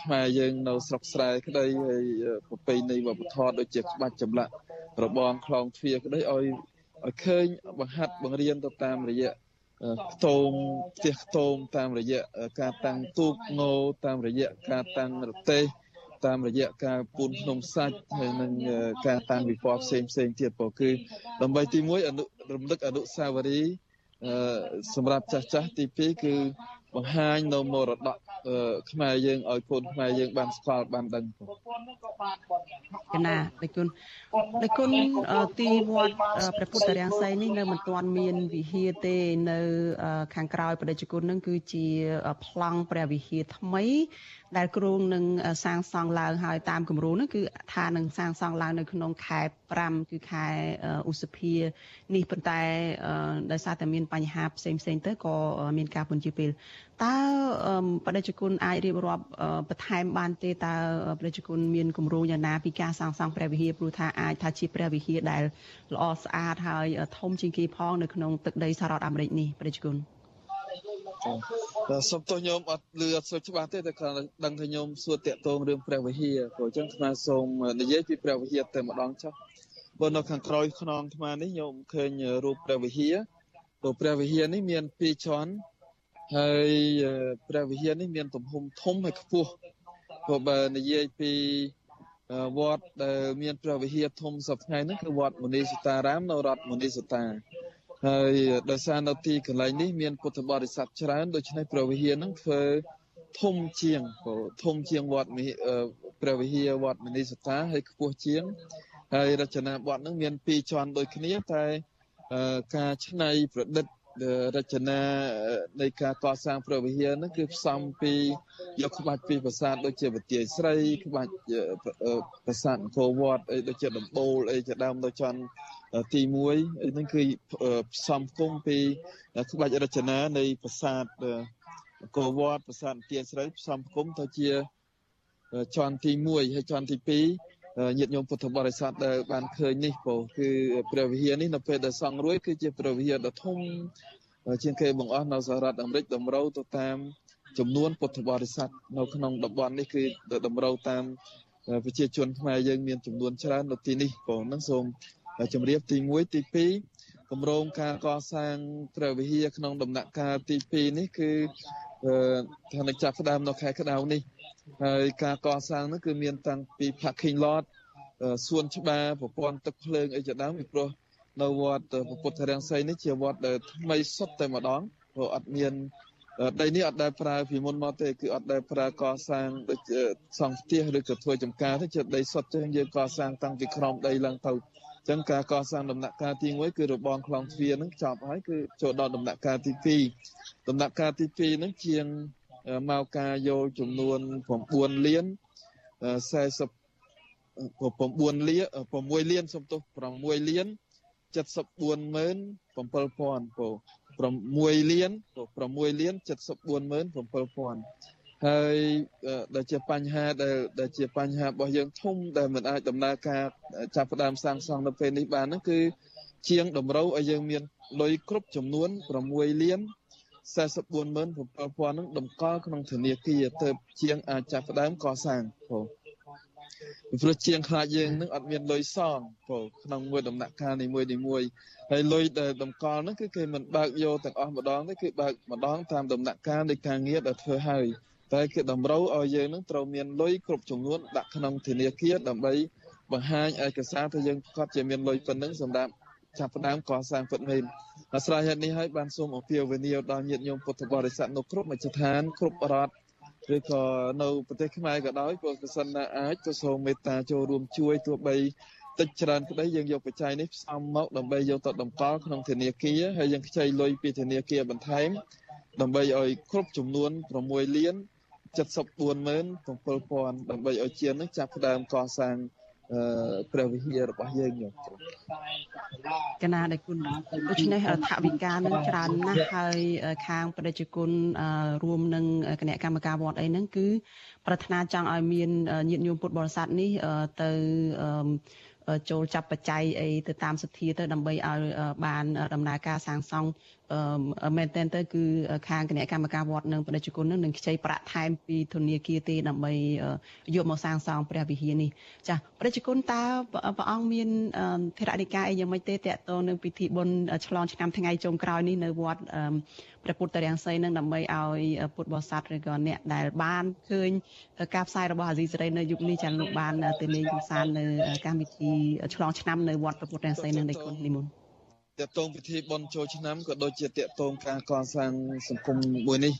ខ្មែរយើងនៅស្រុកស្រែក្តីហើយប្រពៃណីវប្បធម៌ដូចជាក្បាច់ចម្លាក់របងខ្លងទ្វារក្តីឲ្យឲ្យឃើញបង្ហាត់បង្រៀនទៅតាមរយៈខ្ទមផ្ទះខ្ទមតាមរយៈការតាំងទូកងោតាមរយៈការតាំងរទេសតាមរយៈការពូនភ្នំសាច់ហើយនិងការតាំងវិព័រណ៍ផ្សេងផ្សេងទៀតពោគឺដើម្បីទី1អនុរំលឹកអនុស្សាវរីយ៍សម្រាប់ចាស់ចាស់ទី2គឺ បង្ហាញនៅមរតកខ្មែរយើងឲ្យកូនខ្មែរយើងបានស្គាល់បានដឹងកណាដឹកគុណដឹកគុណទីវត្តព្រះពុទ្ធរាំងសីនេះនៅមិនទាន់មានវិហារទេនៅ ខាងក្រោយបដិជគុណនឹងគឺជាប្លង់ព្រះវិហារថ្មីដែលគ្រោងនឹងសាងសង់ឡើងហើយតាមគម្រោងនោះគឺថានឹងសាងសង់ឡើងនៅក្នុងខែ5គឺខែឧសភានេះប៉ុន្តែដោយសារតែមានបញ្ហាផ្សេងផ្សេងទៅក៏មានការពន្យាពេលតើបដិជគុណអាចរៀបរាប់បន្ថែមបានទេតើបដិជគុណមានគម្រោងយ៉ាងណាពីការសាងសង់ព្រះវិហារព្រោះថាអាចថាជាព្រះវិហារដែលល្អស្អាតហើយធំជាងគេផងនៅក្នុងទឹកដីសហរដ្ឋអាមេរិកនេះបដិជគុណ សុំទោសញោមអត់លឺអត់សូវច្បាស់ទេតែគ្រាន់តែដឹងថាញោមសួរតាក់ទងរឿងព្រះវិហារព្រោះអញ្ចឹងស្មាសូមនិយាយពីព្រះវិហារតែម្ដងចុះបើនៅខាងក្រោយខ្នងអានេះញោមឃើញរូបព្រះវិហារព្រោះព្រះវិហារនេះមាន2ជាន់ហើយព្រះវិហារនេះមានទំហំធំហើយខ្ពស់ព្រោះបើនិយាយពីវត្តដែលមានព្រះវិហារធំសពថ្ងៃនេះគឺវត្តមុនីសតារាមនៅរដ្ឋមុនីសតា ហើយដោយសារនៅទីកន្លែងនេះមានពុទ្ធបរិស័ទច្រើនដូច្នេះព្រះវិហារនឹងធ្វើធំជាងធំជាងវត្តព្រះវិហារវត្តមនីសតាហើយខ្ពស់ជាងហើយរចនាបថនឹងមានពីរជាន់ដូចគ្នាតែការច្នៃប្រឌិតរចនានៃការកសាងព្រះវិហារហ្នឹងគឺផ្សំពីយកក្បាច់ពីប្រាសាទដូចជាវិទាយស្រីក្បាច់ប្រាសាទអង្គរវត្តអីដូចជាដំបូលអីជាដើមទៅចន់ ទី1ហ្នឹងគឺផ្សំគុំពីក្បាច់រចនានៃប្រាសាទអង្គរវត្តប្រាសាទវិទាយស្រីផ្សំគុំទៅជាចន់ទី1ហើយចន់ទី2ញាតិញោមពុទ្ធបរិស័ទដែលបានឃើញនេះពោគឺព្រះវិហារនេះនៅពេលដែលសង់រួចគឺជាព្រះវិហារដ៏ធំជាងគេបង្អស់នៅសហរដ្ឋអាមេរិកតម្រូវទៅតាមចំនួនពុទ្ធបរិស័ទនៅក្នុងតំបន់នេះគឺតម្រូវតាមប្រជាជនខ្មែរយើងមានចំនួនច្រើននៅទីនេះបងហ្នឹងសូម ជម្រាបទី1ទី2គម្រោងការកសាងព្រះវិហារក្នុងដំណាក់កាលទី2នេះគឺថានឹងចាប់ផ្ដើមនៅខែក្តៅនេះហើយការកសាងនោះគឺមានតាំងពី parking lot សួនច្បារប្រព័ន្ធទឹកភ្លើងអីជាដើមពីព្រោះនៅវត្តពុទ្ធរាំងសីនេះជាវត្តដែលថ្មីសុទ្ធតែម្ដងព្រោះអត់មានដីនេះអត់ដែលប្រើពីមុនមកទេគឺអត់ដែលប្រើកសាងដូចសង់ផ្ទះឬក៏ធ្វើចំការទេជាដីសុទ្ធចឹងយើងកសាងតាំងពីក្រោមដីឡើងទៅ ចឹងការកសាងដំណាក់កាលទី1គឺរបងខ្លងទ្វារនឹងចប់ហើយគឺចូលដល់ដំណាក់កាលទី2ដំណាក់កាលទី2ហ្នឹងជាងមកការយកចំនួន9លាន40 9លាន6លានសំទោស6លាន74ម៉ឺន7000ពោ6លាន6លាន74ម៉ឺន7000 ហើយដែលជាបញ្ហាដែលដែលជាបញ្ហារបស់យើងធំដែលមិនអាចដំណើរការចាប់ផ្ដើមសាងសង់នៅពេលនេះបានហ្នឹងគឺជាងតម្រូវឲ្យយើងមានលុយគ្រប់ចំនួន6លាន447000នឹងតម្កល់ក្នុងធនាគារទៅជាងអាចចាប់ផ្ដើមកសាងបងពីព្រោះជាងខ្លាចយើងនឹងអត់មានលុយសងព្រោះក្នុងមួយដំណាក់កាលនីមួយនីមួយហើយលុយដែលតម្កល់ហ្នឹងគឺគេមិនបើកយកទាំងអស់ម្ដងទេគឺបើកម្ដងតាមដំណាក់កាលនៃការងារដែលធ្វើហើយ តែគឺតម្រូវឲ្យយើងនឹងត្រូវមានលុយគ្រប់ចំនួនដាក់ក្នុងធនាគារដើម្បីបង្ហាញឯកសារថាយើងប្រកាសជាមានលុយប៉ុណ្ណឹងសម្រាប់ចាប់ផ្ដើមកសាងពិតមែនអាស្រ័យហេតុនេះហើយបានសូមអំពាវនាវដល់ញាតិញោមពុទ្ធបរិស័ទនៅគ្រប់មជ្ឈដ្ឋានគ្រប់រដ្ឋឬក៏នៅប្រទេសខ្មែរក៏ដោយព្រោះប្រសិនណាអាចក៏សូមមេត្តាចូលរួមជួយទោះបីតិចច្រើនក្តីយើងយកបច្ច័យនេះផ្សំមកដើម្បីយកទៅតម្កល់ក្នុងធនាគារហើយយើងខ្ចីលុយពីធនាគារបន្ថែមដើម្បីឲ្យគ្រប់ចំនួន6លាន 747000ដើម្បីឲ្យជានឹងចាប់ផ្ដើមកសាងព្រះវិហាររបស់យើងញោមកណាដែលគុណដូច្នេះថវិកានឹងច្រើនណាស់ហើយខាងប្រជាជន រួមនឹងគណៈកម្មការវត្តអីហ្នឹងគឺប្រាថ្នាចង់ឲ្យមានញាតិញោមពុទ្ធបរិស័ទនេះទៅចូលចាប់បច្ច័យអីទៅតាមសទ្ធាទៅដើម្បីឲ្យបានដំណើរការសាងសង់ មែនតើទៅគឺខាងគណៈកម្មការវត្តនិងប្រជាជននឹងនឹងខ្ចីប្រាក់ថែមពីធនាគារទេដើម្បីយកមកសាងសង់ព្រះវិហារនេះចា៎ប្រជាជនតើព្រះអង្គមានធរណិកាអីយ៉ាងម៉េចទេតកតងនឹងពិធីបុណ្យឆ្លងឆ្នាំថ្ងៃចុងក្រោយនេះនៅវត្តព្រះពុទ្ធរាំងសីនឹងដើម្បីឲ្យពុទ្ធបរិស័ទឬក៏អ្នកដែលបានឃើញការផ្សាយរបស់អាស៊ីសេរីនៅយុគនេះចាលោកបានទៅលេងកម្សាន្តនៅកម្មវិធីឆ្លងឆ្នាំនៅវត្តព្រះពុទ្ធរាំងសីនឹងនៃគុណនិមន្ត តកតងពិធីបុណ្យចូលឆ្នាំក៏ដូចជាតកតងការកសាងសង្គមមួយនេះ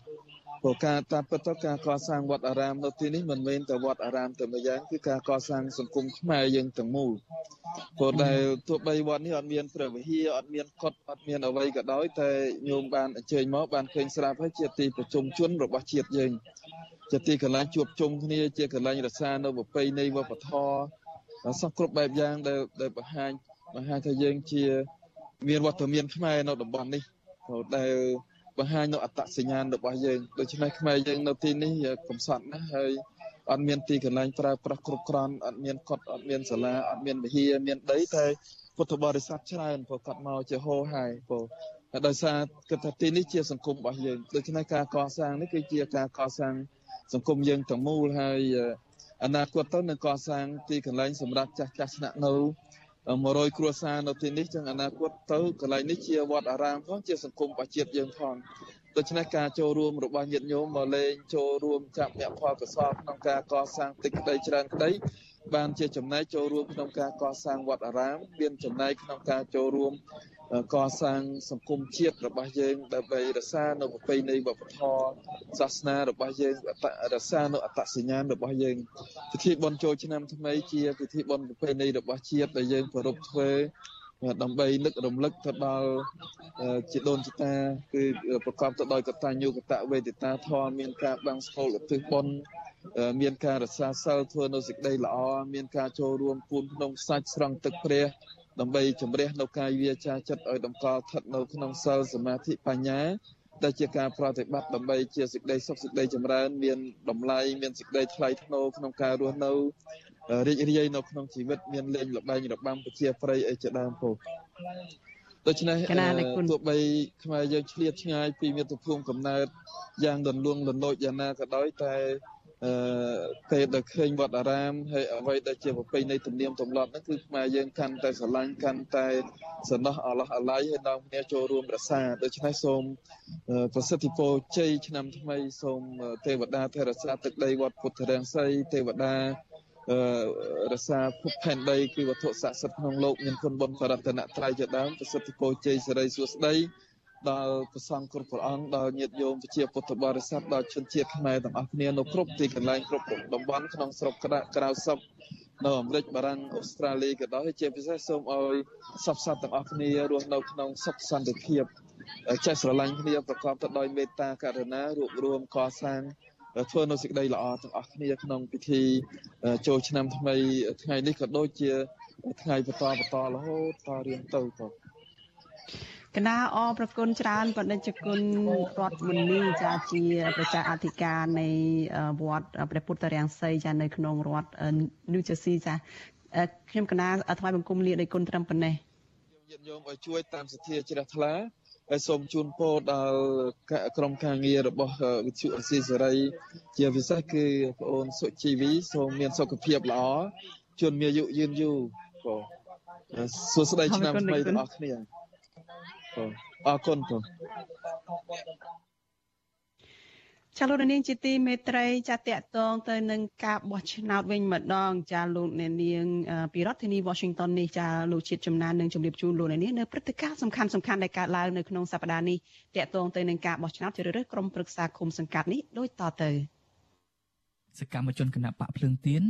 ព្រោះការតាមពិតទៅការកសាងវត្តអារាមនៅទីនេះមិនមែនតែវត្តអារាមតែម្យ៉ាងគឺការកសាងសង្គមខ្មែរយើងទាំងមូលព្រោះដែលទោះបីវត្តនេះអត់មានព្រះវិហារអត់មានកុដិអត់មានអ្វីក៏ដោយតែញោមបានអញ្ជើញមកបានឃើញស្រាប់ហើយជាទីប្រជុំជនរបស់ជាតិយើងជាទីកន្លែងជួបជុំគ្នាជាកន្លែងរក្សានៅប្រពៃណីវប្បធម៌សោះគ្រប់បែបយ៉ាងដែលដែលបង្ហាញបង្ហាញថាយើងជា មានវត្តមានខ្មែរនៅតំបន់នេះដែលបង្ហាញនៅអត្តសញ្ញាណរបស់យើងដូច្នេះខ្មែរយើងនៅទីនេះកំសត់ណាស់ហើយអត់មានទីកន្លែងប្រើប្រាស់គ្រប់គ្រាន់អត់មានកត់អត់មានសាលាអត់មានវិហារមានដីតែពុទ្ធបរិស័ទច្រើនព្រោះគាត់មកជាហោហើយព្រោះដោយសារគិតថាទីនេះជាសង្គមរបស់យើងដូច្នេះការកសាងនេះគឺជាការកសាងសង្គមយើងទាំងមូលហើយអនាគតទៅនឹងកសាងទីកន្លែងសម្រាប់ចាស់ចាស់ស្នាក់នៅ 100គ្រួសារនៅទីនេះចឹងអនាគតទៅកន្លែងនេះជាវត្តអារាមផងជាសង្គមប្រជាជាតិយើងផងដូច្នេះការចូលរួមរបស់ញាតិញោមមកលេងចូលរួមចាប់អ្នកផលកសលក្នុងការកសាងទឹកក្តីច្រើនក្តីបានជាចំណែកចូលរួមក្នុងការកសាងវត្តអារាម មានចំណែកក្នុងការចូលរួម កសាងសង្គមជាតិរបស់យើងដើម្បីរក្សានៅប្រពៃណីវប្បធម៌សាសនារបស់យើងរក្សានៅអត្តសញ្ញាណរបស់យើងពិធីបុណ្យចូលឆ្នាំថ្មីជាពិធីបុណ្យប្រពៃណីរបស់ជាតិដែលយើងប្រារព្ធធ្វើដើម្បីនឹករំលឹកទៅដល់ជីដូនជីតាគឺប្រកបទៅដោយកតញ្ញូកតវេទិតាធម៌មានការបាំងស្គលឧទ្ទិសបុណ្យមានការរក្សាសិលធ្វើនៅសេចក្តីល្អមានការចូលរួមពូនក្នុងសាច់ស្រង់ទឹកព្រះ ដើម្បីជំរះនៅកាយវាចាចិត្តឲ្យតម្កល់ស្ថិតនៅក្នុងសិលសមាធិបញ្ញាដែលជាការប្រតិបត្តិដើម្បីជាសេចក្តីសុខសេចក្តីចម្រើនមានតម្លៃមានសេចក្តីថ្លៃថ្នូរក្នុងការរស់នៅរីករាយនៅក្នុងជីវិតមានលេងល្បែងរបាំប្រជាប្រិយអីជាដើមពោដូច្នេះទោះបីខ្មែរយើងឆ្លៀតឆ្ងាយពីមាតុភូមិកំណើតយ៉ាងដន្លួងដន្លោចយ៉ាងណាក៏ដោយតែ អឺពេលដែលឃើញវត្តអារាមហើយអ្វីដែលជាប្រពៃណីទំនៀមទម្លាប់ហ្នឹងគឺខ្មែរយើងកាន់តែស្រឡាញ់កាន់តែសំណោះអឡោះអាល័យហើយនាំគ្នាចូលរួមរក្សាដូច្នេះសូមប្រសិទ្ធិពរជ័យឆ្នាំថ្មីសូមទេវតាថែរក្សាទឹកដីវត្តពុទ្ធរាំងសីទេវតាអឺរក្សាភពផែនដីគឺវត្ថុស័ក្តិសិទ្ធិក្នុងលោកមានគុណបុណ្យបរតនត្រ័យជាដើមប្រសិទ្ធិពរជ័យសិរីសួស្តី ដល់ព្រះសង្ឃគ្រប់ព្រះអង្គដល់ញាតិញោមប្រជាពុទ្ធបរិស័ទដល់ជនជាតិខ្មែរទាំងអស់គ្នានៅគ្រប់ទីកន្លែងគ្រប់តំបន់ក្នុងស្រុកក្តាក់ក្រៅសពនៅអាមេរិកបារាំងអូស្ត្រាលីក៏ដោយជាពិសេសសូមឲ្យសពសត្វទាំងអស់គ្នារស់នៅក្នុងសុខសន្តិភាពចេះស្រឡាញ់គ្នាប្រកបទៅដោយមេត្តាករុណារួបរวมកសាងធ្វើនៅសេចក្តីល្អទាំងអស់គ្នាក្នុងពិធីចូលឆ្នាំថ្មីថ្ងៃនេះក៏ដូចជាថ្ងៃបន្តបន្តរហូតតរៀងទៅក៏ កណាអប្រគុណច្រើនបដិជ្ជគុណរដ្ឋមុនីចាជាប្រជាអធិការនៃវត្តព្រះពុទ្ធរាំងសីចានៅក្នុងរដ្ឋ New Jersey ចាខ្ញុំកណាថ្វាយបង្គំលាដោយគុណត្រឹមប៉ុណ្ណេះញាតិញោមឲ្យជួយតាមសទ្ធាជ្រះថ្លាហើយសូមជូនពរដល់ក្រុមការងាររបស់វិទ្យុអស៊ីសេរី ជាពិសេសគឺបងអូនសុជីវីសូមមានសុខភាពល្អជួនមានអាយុយឺនយូរបងសួស្តីឆ្នាំថ្មីទាំងអស់គ្នាបង អរគុណបងចាលោកនាងជាទីមេត្រីចាតកតងទៅនឹងការបោះឆ្នោតវិញម្ដង ចាលោកនាងពីរដ្ឋធានី Washington នេះចាលោកជាតិចំណាននឹងជម្រាបជូនលោកនាងនៅព្រឹត្តិការណ៍សំខាន់សំខាន់ដែលកើតឡើងនៅក្នុងសប្តាហ៍នេះតកតងទៅនឹងការបោះឆ្នោតជ្រើសរើសក្រុមប្រឹក្សាឃុំសង្កាត់នេះដូចតទៅសកម្មជនគណៈបកភ្លើងទៀន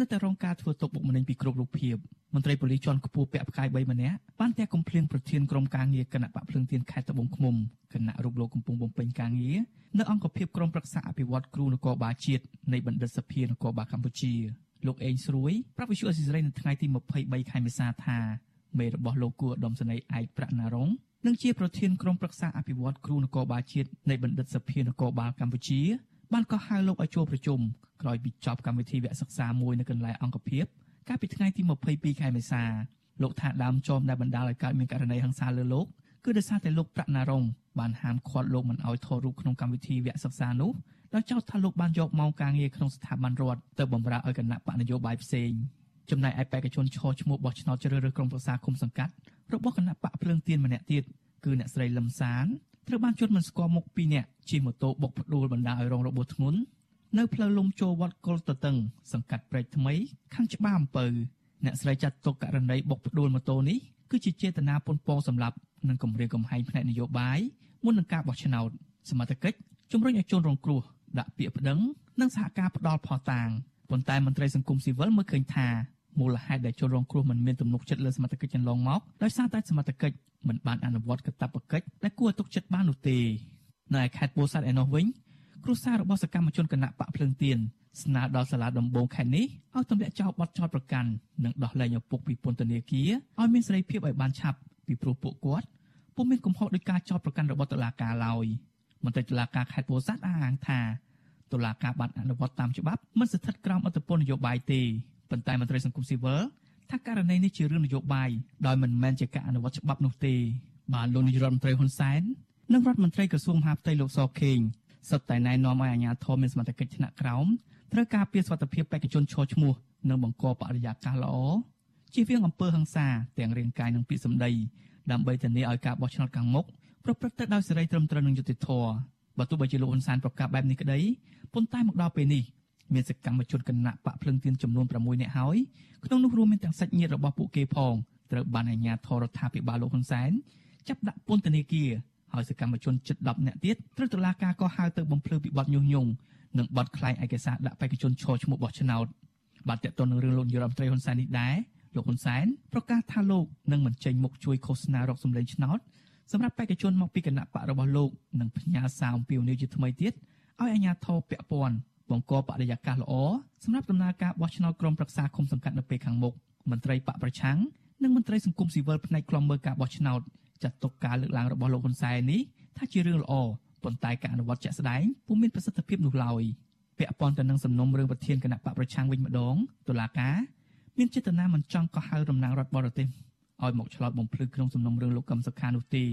នៅតែរងការធ្វើទុកបុកម្នេញពីគ្រប់រូបភាពមន្ត្រីប៉ូលីសជាន់ខ្ពស់ពាក់ផ្កាយ3ម្នាក់បានតែកំភ្លៀងប្រធានក្រុមការងារគណៈបកភ្លើងទៀនខេត្តត្បូងឃ្មុំគណៈរូបលោកកំពុងបំពេញការងារនៅអង្គភាពក្រុមប្រឹក្សាអភិវឌ្ឍគ្រូនគរបាលជាតិនៃបណ្ឌិតសភានគរបាលកម្ពុជាលោកអេងស្រួយប្រាប់វិសុអសិសរីនៅថ្ងៃទី23ខែមេសាថាមេរបស់លោកគួរឧត្តមសេនីយ៍ឯកប្រាក់ណារងនិងជាប្រធានក្រុមប្រឹក្សាអភិវឌ្ឍគ្រូនគរបាលជាតិនៃបណ្ឌិតសភានគរបាលកម្ពុជា បានកោះហៅលោកឲ្យចូលប្រជុំក្រោយពីចប់កម្មវិធីវគ្គសិក្សាមួយនៅកន្លែងអង្គភាពកាលពីថ្ងៃទី22ខែមេសាលោកថាដើមចមដែលបណ្ដាលឲ្យកើតមានករណីហិង្សាលើលោកគឺដោយសារតែលោកប្រាក់ណារងបានហាមឃាត់លោកមិនឲ្យថតរូបក្នុងកម្មវិធីវគ្គសិក្សានោះដោយចោទថាលោកបានយកម៉ោងការងារក្នុងស្ថាប័នរដ្ឋទៅបម្រើឲ្យគណៈបកនយោបាយផ្សេងចំណែកឯបេក្ខជនឈរឈ្មោះបោះឆ្នោតជ្រើសរើសក្រុមប្រឹក្សាគុំសង្កាត់របស់គណៈបកភ្លើងទៀនម្នាក់ទៀតគឺអ្នកស្រីលឹមសាន ត្រូវបានជន់មិនស្គាល់មុខពីរនាក់ជិះម៉ូតូបុកផ្ដួលបណ្ដាលឲ្យរងរបួសធ្ងន់នៅផ្លូវលំចូលវត្តកុលតតឹងសង្កាត់ព្រែកថ្មីខាងច្បារអំពៅអ្នកស្រីចាត់ទុកករណីបុកផ្ដួលម៉ូតូនេះគឺជាចេតនាប៉ុនប៉ងសម្រាប់និងគម្រាមកំហែងផ្នែកនយោបាយមុននឹងការបោះឆ្នោតសមត្ថកិច្ចជំរុញឲ្យជនរងគ្រោះដាក់ពាក្យប្តឹងនិងសហការផ្ដាល់ផោះតាងប៉ុន្តែមន្ត្រីសង្គមស៊ីវិលមើលឃើញថា មូលហេតុដែលជនរងគ្រោះមិនមានទំនុកចិត្តលើសមត្ថកិច្ចចន្លងមកដោយសារតែសមត្ថកិច្ចមិនបានអនុវត្តកាតព្វកិច្ចដែលគួរឲ្យទុកចិត្តបាននោះទេនៅឯខេត្តពោធិ៍សាត់ឯណោះវិញគ្រួសាររបស់សកម្មជនគណៈបកភ្លើងទៀនស្នើដល់សាលាដំបងខេត្តនេះឲ្យទម្លាក់ចោលបទចោទប្រកាន់និងដោះលែងឪពុកពីពន្ធនាគារឲ្យមានសេរីភាពឲ្យបានឆាប់ពីព្រោះពួកគាត់ពុំមានកំហុសដោយការចោទប្រកាន់របស់តុលាការឡើយមន្ត្រីតុលាការខេត្តពោធិ៍សាត់អះអាងថាតុលាការបានអនុវត្តតាមច្បាប់មិនស្ថិតក្រោមអធិបតេយ្យនយោបាយទេ ប៉ុន្តែមន្ត្រីសង្គមស៊ីវិលថាករណីនេះជារឿងនយោបាយដោយមិនមែនជាការអនុវត្តច្បាប់នោះទេបានលោកនាយរដ្ឋមន្ត្រីហ៊ុនសែននិងរដ្ឋមន្ត្រីក្រសួងមហាផ្ទៃលោកសខេងសុទ្ធតែណែនាំឲ្យអាជ្ញាធរមានសមត្ថកិច្ចថ្នាក់ក្រោមត្រូវការពារសុខភាពបេក្ខជនឈរឈ្មោះនិងបង្កបរិយាកាសល្អជៀសវាងអំពើហិង្សាទាំងរាងកាយនិងពាក្យសម្ដីដើម្បីធានាឲ្យការបោះឆ្នោតខាងមុខប្រព្រឹត្តទៅដោយសេរីត្រឹមត្រូវនិងយុត្តិធម៌បើទោះបីជាលោកហ៊ុនសែនប្រកាសបែបនេះក្តីប៉ុន្តែមកដល់ពេលនេះ មានសកម្មជនគណៈបកភ្លឹងទៀនចំនួន6នាក់ហើយក្នុងនោះរួមមានទាំងសាច់ញាតិរបស់ពួកគេផងត្រូវបានអាជ្ញាធររដ្ឋាភិបាលលោកហ៊ុនសែនចាប់ដាក់ពន្ធនាគារហើយសកម្មជនជិត10នាក់ទៀតត្រូវតុលាការកោះហៅទៅបំភ្លឺពីបទញុះញង់និងបទក្លែងឯកសារដាក់បេក្ខជនឈរឈ្មោះបោះឆ្នោតបាទតើតើនឹងរឿងលោកនាយរដ្ឋមន្ត្រីហ៊ុនសែននេះដែរលោកហ៊ុនសែនប្រកាសថាលោកនឹងមិនចេញមុខជួយឃោសនារកសម្លេងឆ្នោតសម្រាប់បេក្ខជនមកពីគណៈបករបស់លោកនិងផ្ញើសារអំពាវនាវជាថ្មីទៀតឲ្យអាជ្ញាធរពាក់ព័ន្ធ បង្កបរិយាកាសល្អសម្រាប់ដំណើរការបោះឆ្នោតក្រុមប្រឹក្សាគុំសង្កាត់នៅពេលខាងមុខមន្ត្រីបកប្រឆាំងនិងមន្ត្រីសង្គមស៊ីវិលផ្នែកខ្លំមើលការបោះឆ្នោតចាត់ទុកការលើកឡើងរបស់លោកហ៊ុនសែននេះថាជារឿងល្អប៉ុន្តែការអនុវត្តជាក់ស្ដែងពុំមានប្រសិទ្ធភាពនោះឡើយពាក់ព័ន្ធទៅនឹងសំណុំរឿងប្រធានគណៈបកប្រឆាំងវិញម្ដងតុលាការមានចេតនាមិនចង់កោះហៅតំណាងរដ្ឋបរទេសឲ្យមកឆ្លោតបំភ្លឺក្នុងសំណុំរឿងលោកកឹមសុខានោះទេ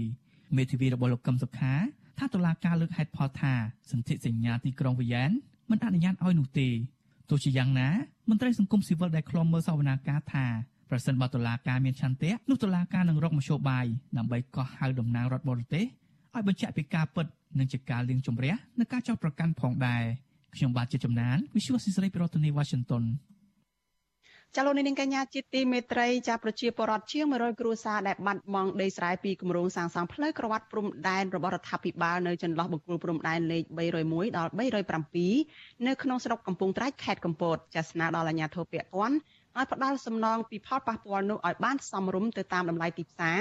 មេធាវីរបស់លោកកឹមសុខាថាតុលាការលើកហេតុផលថាសន្ធិសញ្ញាទីក្រុងវីយ៉ែន មិនអនុញ្ញាតឲ្យនោះទេទោះជាយ៉ាងណាមន្ត្រីសង្គមស៊ីវិលដែលខ្លំមើលសវនាការថាប្រសិនបើតុលាការមានឆន្ទៈនោះតុលាការនឹងរកមធ្យោបាយដើម្បីកោះហៅតំណាងរដ្ឋបរទេសឲ្យបញ្ជាក់ពីការពិតនិងជាការលៀងជំរះនៅការចោទប្រកាន់ផងដែរខ្ញុំបាទជាចំណាន Visual Society ប្រធានាទី Washington ចាលោកនាងកញ្ញាជាទីមេត្រីចាប្រជាពលរដ្ឋជាង100គ្រួសារដែលបាត់បង់ដីស្រែពីគម្រោងសាងសង់ផ្លូវក្រវ៉ាត់ព្រំដែនរបស់រដ្ឋាភិបាលនៅចន្លោះបង្គោលព្រំដែនលេខ301ដល់307នៅក្នុងស្រុកកំពង់ត្រាច់ខេត្តកំពតចាស្នើដល់អាជ្ញាធរពាក់ព័ន្ធឲ្យផ្ដល់សំណងពីផលប៉ះពាល់នោះឲ្យបានសមរម្យទៅតាមតម្លៃទីផ្សារ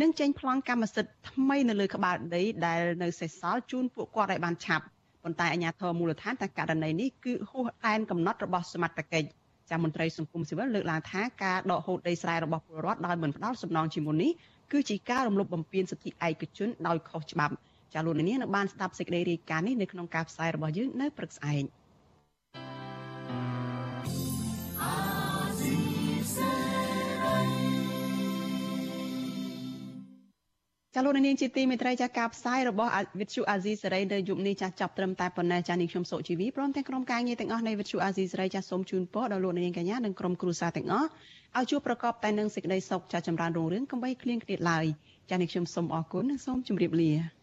និងចេញប្លង់កម្មសិទ្ធិថ្មីនៅលើក្បាលដីដែលនៅសេសសល់ជូនពួកគាត់ឲ្យបានឆាប់ប៉ុន្តែអាជ្ញាធរមូលដ្ឋានតែករណីនេះគឺហួសដែនកំណត់របស់សមត្ថកិច្ច ចាមន្ត្រីសង្គមស៊ីវិលលើកឡើងថាការដកហូតដីស្រែរបស់ពលរដ្ឋដោយមិនផ្ដល់សំណងជាមុននេះគឺជាការរំលោភបំពានសិទ្ធិឯកជនដោយខុសច្បាប់ចាលោកនាងនៅបានស្ដាប់សេចក្តីរាយការណ៍នេះនៅក្នុងការផ្សាយរបស់យើងនៅព្រឹកស្អែក ចាលោកនាងជាទីមេត្រីចាការផ្សាយរបស់វិទ្យុអាស៊ីសេរីនៅយប់នេះចាចាប់ត្រឹមតែប៉ុណ្ណេះចានាងខ្ញុំសុជីវីព្រមទាំងក្រុមការងារទាំងអស់នៃវិទ្យុអាស៊ីសេរីចាសូមជូនពរដល់លោកនាងកញ្ញានិងក្រុមគ្រួសារទាំងអស់ឲ្យជួបប្រកបតែនឹងសេចក្តីសុខចាចម្រើនរុងរឿងកុំបីឃ្លៀងឃ្លាតឡើយចានាងខ្ញុំសូមអរគុណនិងសូមជម្រាបលា